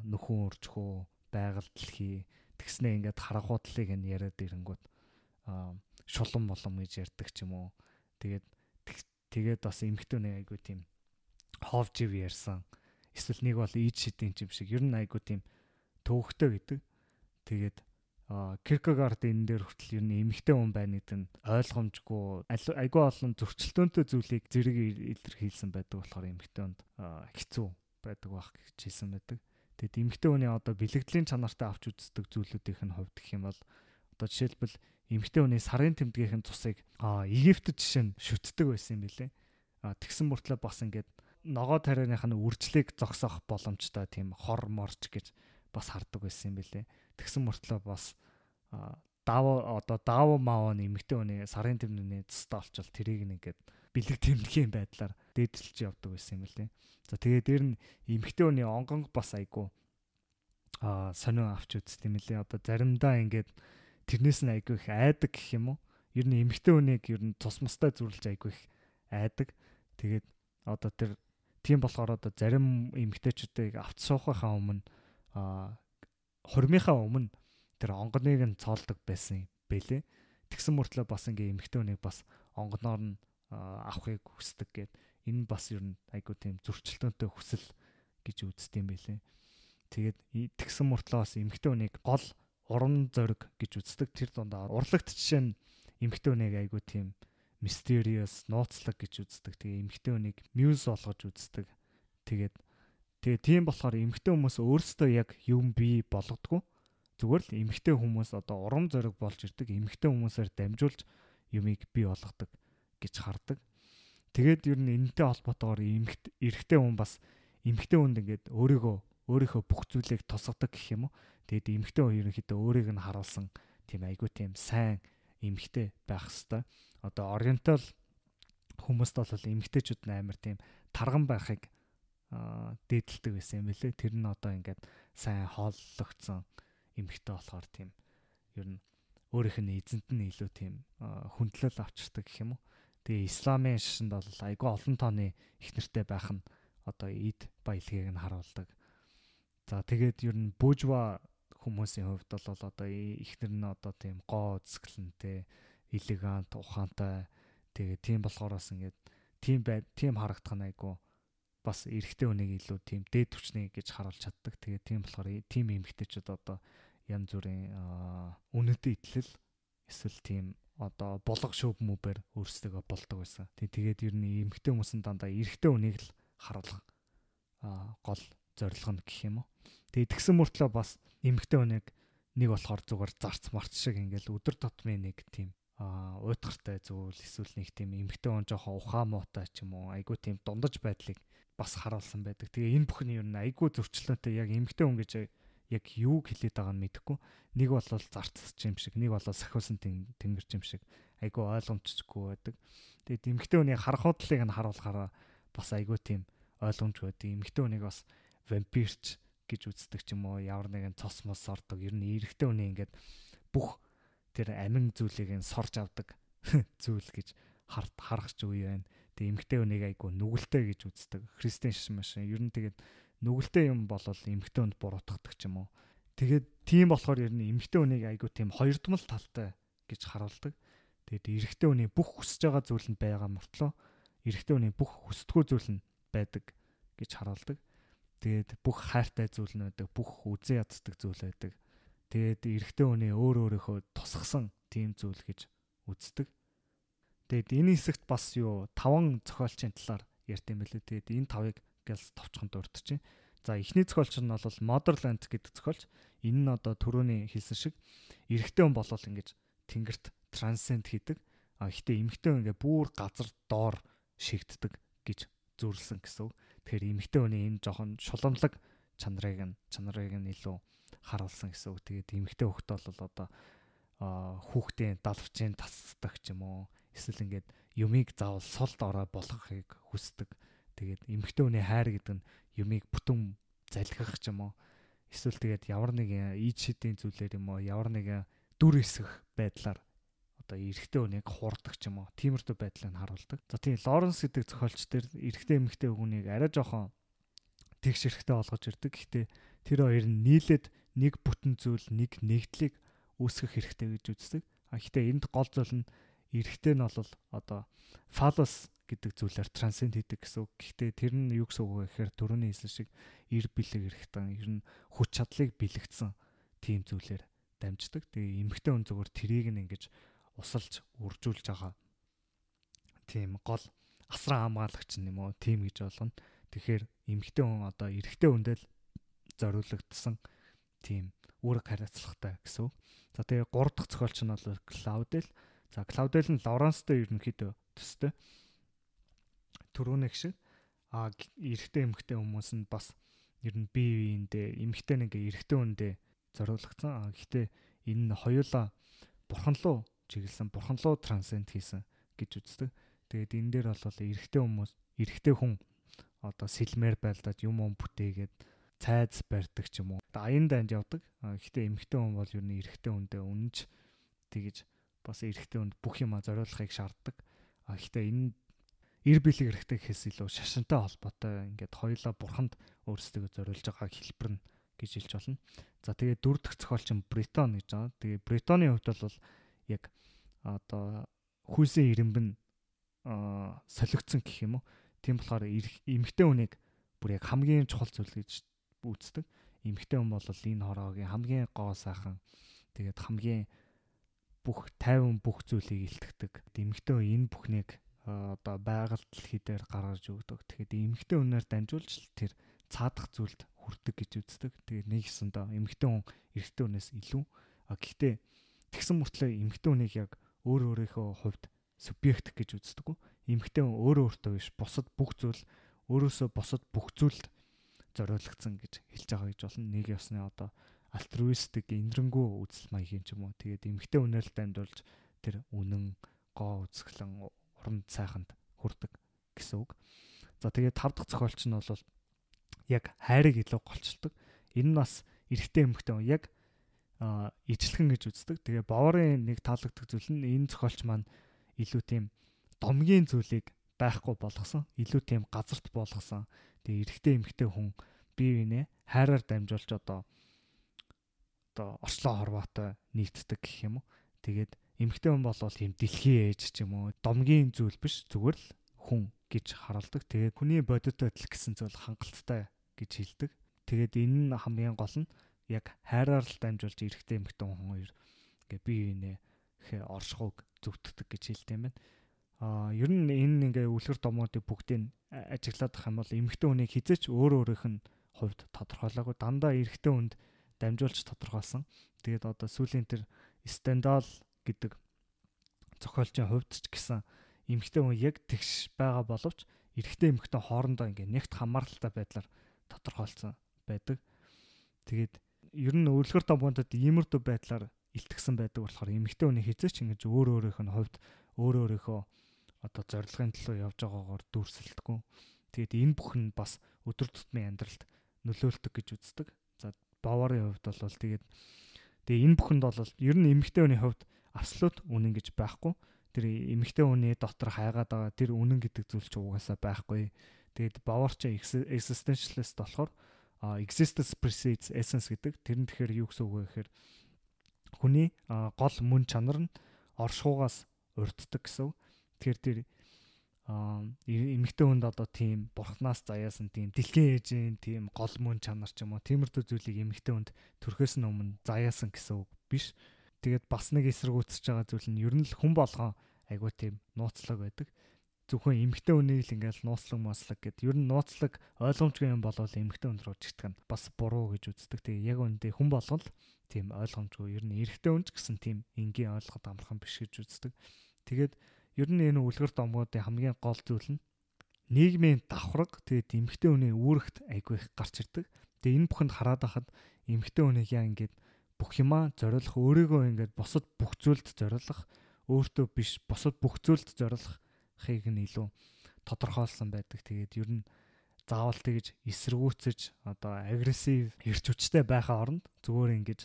[SPEAKER 1] нөхөн урчхөө, байгаль дэлхий тэгснэ ингээд харахуудлыг нь яриад ирэнгүүт шулан болом гэж ярьдаг ч юм уу. Тэгээд тэгээд бас хүнийг айгүй тийм ховж ив ярьсан эсвэл нэг бол ийд шидийн юм шиг ер нь айгу тийм төвөгтэй гэдэг. Тэгээд Киркегард энэ дээр хүртэл ер нь эмгтэй хүн байна гэдэг нь ойлгомжгүй айгүй олон зөрчилдөөнтэй зүйлийг зэрэг илэрхийлсэн байдаг болохоор эмгтэй хүнд хэцүү байдаг байх гэж хэлсэн байдаг. Тэгэд эмгтэй хүний одоо бэлэгдлийн чанартай авч үздэг зүйлүүдийнх нь хувьд гэх юм бол одоо жишээлбэл эмгтэй хүний сарын тэмдгийнхэн цусыг Египтэд жишээ нь шүтдэг байсан юм билэ. Тэгсэн мөртлөө бас ингээд ногоо тарианых нь үржлийг зогсоох боломжтой тийм хор морч гэж бас хардаг байсан юм билэ. Тэгсэн мөртлөө бас дав одоо дав маав нэмэгтэй хүний сарын тэмдэгний цэстэ олчвал тэрийг нэгээд бэлэг тэмдэгийн байдлаар дээдэлж явдаг байсан юм лээ. За тэгээ дээр нь эмэгтэй хүний онгонг бас айгу а сонио авч үзт юм лээ. Одоо заримдаа ингээд тэрнээс нь айгу их айдаг гэх юм уу? Ер нь эмэгтэй хүнийг ер нь цус мустай зүрлж айгу их айдаг. Тэгээд одоо тэр Тийм болохоор одоо зарим эмгтээчүүдийг авч суухахаа өмнө а хурмынхаа өмнө тэр онгоныг нь цоолдог байсан бэлээ. Тэгсэн мөртлөө бас ингээ эмгтээ хүнийг бас онгоноор нь авахыг хүсдэг гэд энэ бас ер нь айгуу тийм зөрчилдөөнтэй хүсэл гэж үздэг юм бэлээ. Тэгээд тэгсэн мөртлөө бас эмгтээ хүнийг гол уран зориг гэж үздэг. Тэр дундаа урлагт жишээ нь эмгтээ хүнийг айгуу тийм mysterious нууцлаг гэж үздэг. Тэгээ эмгтэй хүнийг muse болгож үздэг. Тэгээд тэгээ тийм болохоор эмгтэй хүмүүс өөрсдөө яг юм бий болгодгоо. Зүгээр л эмгтэй хүмүүс одоо урам зориг болж ирдэг. Эмгтэй хүмүүсээр дамжуулж юмыг бий болгодог гэж хардаг. Тэгээд ер нь энэтэй холбоотойгоор эмгт эрэгтэй хүн бас эмгтэй хүнд ингээд өөрийгөө өөрийнхөө бүх зүйлийг тусгадаг гэх юм уу. Тэгээд эмгтэй хүн ерөнхийдөө өөрийг нь харуулсан тийм айгуу тийм сайн эмгтэй байх хэвээр одоо ориентал хүмүүст бол эмгтээчүүд амар тийм тарган байхыг дээдэлдэг байсан юм билэ. Тэр нь одоо ингээд сайн хооллогдсон эмгтээ болохоор тийм ер нь өөрийнх нь эзэнт нь илүү тийм хүндлэл авчирдаг гэх юм уу. Тэгээ исламын шашинд бол айгүй олон тооны их нэртэй байх нь одоо эд баялагийг нь харуулдаг. За тэгээд ер нь бужва хүмүүсийн хувьд бол одоо ихнэр нь одоо тийм гоо үзэсгэлэнтэй элегант ухаантай тэгээ тийм болохоор бас ингээд тийм бай тийм харагдах нь айгу бас эрэгтэй хүнийг илүү тийм дээд түвшний гэж харуулж чаддаг. Тэгээ тийм болохоор тийм эмэгтэйчүүд одоо янз бүрийн үнэтэй итлэл эсвэл тийм одоо булга шөв мүбэр өөрсдөө болдог байсан. Тэг тэгээд ер нь эмэгтэй хүмүүс нь дандаа эрэгтэй хүнийг л харуулах гол зорилго нь гэх юм уу. Тэгээд тэгсэн мөртлөө бас эмэгтэй хүнийг нэг болохоор зүгээр зарц марч шиг ингээл өдөр тутмын нэг тийм а уйтгартай зүйл эсвэл нэг тийм эмгтэй он жоохон ухаа муутай ч юм уу айгуу тийм дундаж байдлыг бас харуулсан байдаг. Тэгээ энэ бүхний юу н айгуу зөрчлөөтэй яг эмгтэй хүн гэж яг юу хэлээд байгааг нь мэдэхгүй. Нэг бол зарцч юм шиг, нэг бол сахиулсан тэнгэрч юм шиг айгуу ойлгомжчгүй байдаг. Тэгээд эмгтэй хүний харах худлыг нь харуулахаараа бас айгуу тийм ойлгомжгүй байдаг. Эмгтэй хүнийг бас вампирч гэж үздэг ч юм уу, ямар нэгэн цос мос ордог. Ер нь эрэгтэй хүний ингээд бүх тэр амин зүйлийг нь сорж авдаг [LAUGHS] зүйл гэж харах ч үе байна. Тэгээ эмгтэй хүнийг айгу нүгэлтэй гэж үздэг. Христэн шиш машин. Ер нь тэгээд нүгэлтэй юм бол эмгтэй хүнд буруутгадаг ч юм уу. Тэгээд тийм болохоор ер нь эмгтэй хүнийг айгу тийм хоёрдмал талтай гэж харуулдаг. Тэгээд эрэгтэй хүний бүх хүсэж байгаа зүйл нь байгаа мөртлөө эрэгтэй хүний бүх хүсдэггүй зүйл нь байдаг гэж харуулдаг. Тэгээд бүх хайртай зүйл нь байдаг, бүх үзэн яддаг зүйл байдаг. Тэгээд эрэгтэй хүний өөр өөрийнхөө тусгсан тийм зүйл гэж үздэг. Тэгээд энэ хэсэгт бас юу таван зохиолчийн талаар ярьд юм билээ. Тэгээд энэ тавыг гэлс товчхон дурдж чинь. За эхний зохиолч нь бол Motherland гэдэг зохиолч. Энэ нь одоо түрүүний хэлсэн шиг эрэгтэй хүн болол ингэж тэнгэрт трансценд хийдэг. А ихтэй эмэгтэй хүн ингээ бүр газар доор шигддэг гэж зүрлсэн гэсэн. Тэгэхээр эмэгтэй хүний энэ жоохон шуламлаг чанарыг нь чанарыг нь илүү харуулсан гэсэн. Тэгээд эмэгтэй хөхт бол одоо хүүхдийн далавчийн тасдаг ч юм уу эсвэл ингээд юмыг заавал солд ороо болгохыг хүсдэг. Тэгээд эмэгтэй хүний хайр гэдэг нь юмыг бүтэн залхих ч юм уу эсвэл тэгээд ямар нэгэн ид шидийн зүйлээр юм уу ямар нэгэн дүр эсэх байдлаар одоо эрэгтэй хүнийг хуурдаг ч юм уу тиймэрхүү байдлыг харуулдаг. За тийм Лоренс гэдэг зохиолч төр эрэгтэй эмэгтэй хүнийг арай жоохон тэгш эрэхтэй болгож ирдэг. Гэхдээ тэр хоёр нь нийлээд нэг бүтэн зүйл нэг нэгдлийг үүсгэх хэрэгтэй гэж үздэг. А гэхдээ энд гол зүйл нь эрэгтэй нь бол одоо фалос гэдэг зүйлээр трансценд хийдэг гэсэн үг. Гэхдээ тэр нь юу гэсэн үг вэ гэхээр төрөний хэлсэн шиг эр бэлэг эрэхтэн ер нь хүч чадлыг бэлэгдсэн тийм зүйлээр дамждаг. Тэгээ эмгхтэй хүн зүгээр трийг нь ингэж усалж үржүүлж байгаа. Тийм гол асран хамгаалагч юм уу? Тийм гэж болгоно. Тэгэхээр эмгхтэй хүн одоо эрэгтэй хүндэл зориулагдсан тийм үүрэг хариуцлагатай гэсэн. За тэгээ 3 дахь зохиолч нь бол Клаудел. За Клаудел нь Лоренстой ерөнхийдөө төстэй түрүүнийх шиг а эрэгтэй эмэгтэй хүмүүс нь бас ер нь бие биендээ эмэгтэй нэг эрэгтэй хүндээ зориулагдсан. А гэхдээ энэ нь хоёулаа бурхан руу чиглэсэн бурхан руу трансценд хийсэн гэж үздэг. Тэгээд энэ дээр бол эрэгтэй хүмүүс эрэгтэй хүн одоо сэлмээр байлдаад юм юм бүтээгээд цайз барьдаг ч юм уу. Аян данд явдаг. Гэхдээ эмэгтэй хүн бол ер нь эрэгтэй хүндээ үнэнч тэгэж бас эрэгтэй хүнд бүх юма зориулахыг шаарддаг. А гэхдээ энэ эр бэлэг эрэхтэй гэхээс илүү шашинтай холбоотой ингээд хоёулаа бурханд өөрсдөө зориулж байгааг хэлбэрнэ гэж хэлж болно. За тэгээ дөрөв дэх зохиолч нь Бретон гэж байгаа. Тэгээ Бретоны хувьд бол яг одоо хүйсийн ирэмб нь солигдсон гэх юм уу. Тийм болохоор эмэгтэй хүнийг бүр яг хамгийн чухал зүйл гэж үздэг. Эмэгтэй хүн бол энэ хороогийн хамгийн гоо сайхан тэгээд хамгийн бүх тайван бүх зүйлийг илтгэдэг. Эмэгтэй хүн энэ бүхнийг одоо байгаль дэлхий дээр гаргаж өгдөг. Тэгэхээр эмэгтэй хүнээр дамжуулж тэр цаадах зүйлд хүрдэг гэж үздэг. Тэгээд нэг хэсэндээ эмэгтэй хүн эрэгтэй хүнээс илүү. А гэхдээ тэгсэн мөртлөө эмэгтэй хүнийг яг өөр өөрийнхөө хувьд субъект гэж үздэг. Эмэгтэй хүн өөрөө өөртөө биш бусад бүх зүйл өөрөөсөө бусад бүх зүйлд зориулагдсан гэж хэлж байгаа гэж болно. Нэг ясны одоо альтруистик энэрнгүү үзэл маягийн ч юм уу. Тэгээд эмэгтэй хүнээр л дамжуулж тэр үнэн гоо үзэсгэлэн уран сайханд хүрдэг гэсэн үг. За тэгээд тав дахь зохиолч нь бол яг хайрыг илүү голчилдог. Энэ нь бас эрэгтэй эмэгтэй яг ижлэхэн гэж үздэг. Тэгээ боврын нэг таалагддаг зүйл нь энэ зохиолч маань илүү тийм домгийн зүйлийг байхгүй болгосон, илүү тийм газарт болгосон. Тэгээ эрэгтэй эмэгтэй хүн бие биенээ хайраар дамжуулж одоо одоо орчлоо хорвоотой нийтдэг гэх юм уу. Тэгээд эмэгтэй хүн бол ийм дэлхийн ээж ч юм уу домгийн зүйл биш зүгээр л хүн гэж харуулдаг. Тэгээд хүний бодит байдал гэсэн зүйл хангалттай гэж хэлдэг. Тэгээд энэ нь хамгийн гол нь яг хайраар л дамжуулж эрэгтэй эмэгтэй хүн хоёр ингээ бие биенээ хэ оршихуг зүвтгдэг гэж хэлдэг юм байна. Аа ер нь энэ ингээ үлгэр домуудыг бүгдийг ажиглаад ах юм бол эмэгтэй хүнийг хизээч өөр өөрийнх нь хувьд тодорхойлоогүй дандаа эрэгтэй хүнд дамжуулж тодорхойлсон. Тэгээд одоо сүүлийн тэр Стендал гэдэг зохиолчийн хувьд ч гэсэн эмэгтэй хүн яг тэгш байгаа боловч эрэгтэй эмэгтэй хоорондоо ингээ нэгт хамааралтай байдлаар тодорхойлцсон байдаг. Тэгээд ер нь өрөлгөр томгондод иймэрдүү байдлаар илтгэсэн байдаг болохоор эмэгтэй хүний хязгаарч ингэж өөр өөрийнх нь хувьд өөр өөрийнхөө одоо зорилгын төлөө явж байгаагаар дүүрсэлдэггүй. Тэгээд энэ бүх нь бас өдөр тутмын амьдралд нөлөөлдөг гэж үздэг. За баварын хувьд бол тэгээд тэгээ энэ бүхэнд бол ер нь эмэгтэй хүний хувьд абсолют үнэн гэж байхгүй. Тэр эмэгтэй хүний дотор хайгаад байгаа тэр үнэн гэдэг зүйл ч угаасаа байхгүй. Тэгээд баварч existentialist болохоор existence precedes essence гэдэг тэр нь тэгэхээр юу гэсэн үг вэ гэхээр хүний гол мөн чанар нь оршуугаас урддаг гэсэн. Тэгэхээр тэр эмэгтэй хүнд одоо тийм бурхнаас заяасан тийм дэлхийн ээжийн тийм гол мөн чанар ч юм уу тиймэрдүү зүйлийг эмэгтэй хүнд төрхөөс нь өмнө заяасан гэсэн үг биш. Тэгээд бас нэг эсэргүүцэж байгаа зүйл нь ер нь л хүн болгоо айгуу тийм нууцлаг байдаг. Зөвхөн эмгтэй үнийг л ингээл нууцлаг маслаг гэд ер нь нууцлаг ойлгомжгүй юм болол эмгтэй хүн рүү чигтгэх нь бас буруу гэж үздэг. Тэгээ яг үндэ хүн болгол тийм ойлгомжгүй ер нь эрэгтэй үнч гэсэн тийм энгийн ойлгоход амархан биш гэж үздэг. Тэгээд ер нь энэ үлгэр домгуудын хамгийн гол зүйл нь нийгмийн давхраг тэгээд эмгтэй хүний үүрэгт айгүй их гарч ирдэг. Тэгээ энэ бүхэнд хараад байхад эмгтэй хүнийг яа ингээд бүх юмаа зориулах өөрийгөө ингээд босод бүх зүйлд зориулах өөртөө биш босод бүх зүйлд зориулахыг нь илүү тодорхойлсон байдаг. Тэгээд ер нь заавал тэгж эсэргүүцэж одоо агрессив эрч хүчтэй байхаа оронд зүгээр ингэж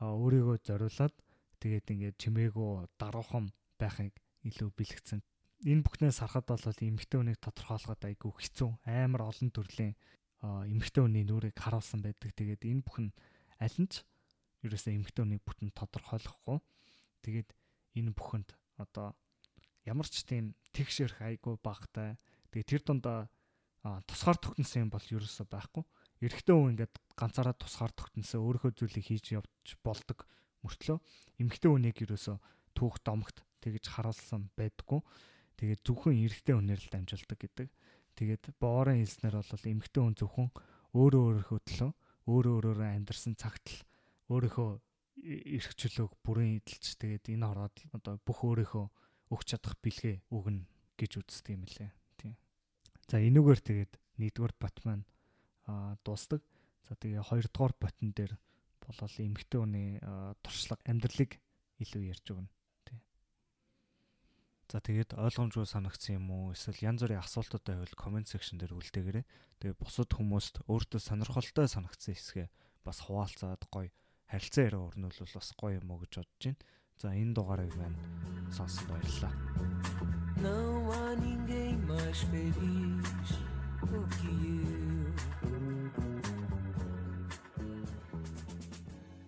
[SPEAKER 1] өөрийгөө зориулаад тэгээд ингээд чимээгөө даруухан байхыг илүү бэлэгцэн. Энэ бүхнээс харахад бол эмгтэй хүнийг тодорхойлоход айгүй хэцүү. Амар олон төрлийн эмэгтэй хүний нүрийг харуулсан байдаг. Тэгээд энэ бүхэн аль нь ч ерөөсөө эмэгтэй хүний бүтэн тодорхойлохгүй. Тэгээд энэ бүхэнд одоо ямар ч тийм тэгшэрх айгүй багтай. Тэгээд тэр дундаа тусгаар тогтносон юм бол ерөөсөө байхгүй. Эрэгтэй хүн ингээд ганцаараа тусгаар тогтносон өөрийнхөө зүйлийг хийж явж болдог мөртлөө эмэгтэй хүнийг ерөөсөө түүх домогт тэгж харуулсан байдгүй. Тэгээд зөвхөн эрэгтэй хүнээр л дамжуулдаг гэдэг. Тэгээд боорын хэлснээр бол эмгтэн хүн зөвхөн өөрөө өөрийнхөө төлөө өөрөө өөрөөрөө амьдарсан цагт л өөрийнхөө эрхчлөөг бүрэн эдэлж тэгээд энэ ороод одоо бүх өөрийнхөө өгч чадах бэлгээ өгнө гэж үздэг юм лээ. Тийм. За энүүгээр тэгээд нэгдүгээр бот маань аа дуустдаг. За тэгээ хоёрдугаар ботон дээр болол эмгтэн хүний туршлага амьдралыг илүү ярьж өгнө. За тэгээд ойлгомжгүй санагдсан юм уу? Эсвэл янз бүрийн асуултууд байвал comment section дээр үлдээгээрэй. Тэгээд бусад хүмүүст өөртөө сонирхолтой санагдсан хэсгээ бас хуваалцаад гоё харилцаа яриа өрнүүлвэл бас гоё юм уу гэж бодож байна. За энэ дугаарыг маань сонссон баярлалаа. Não há ninguém mais feliz do que eu.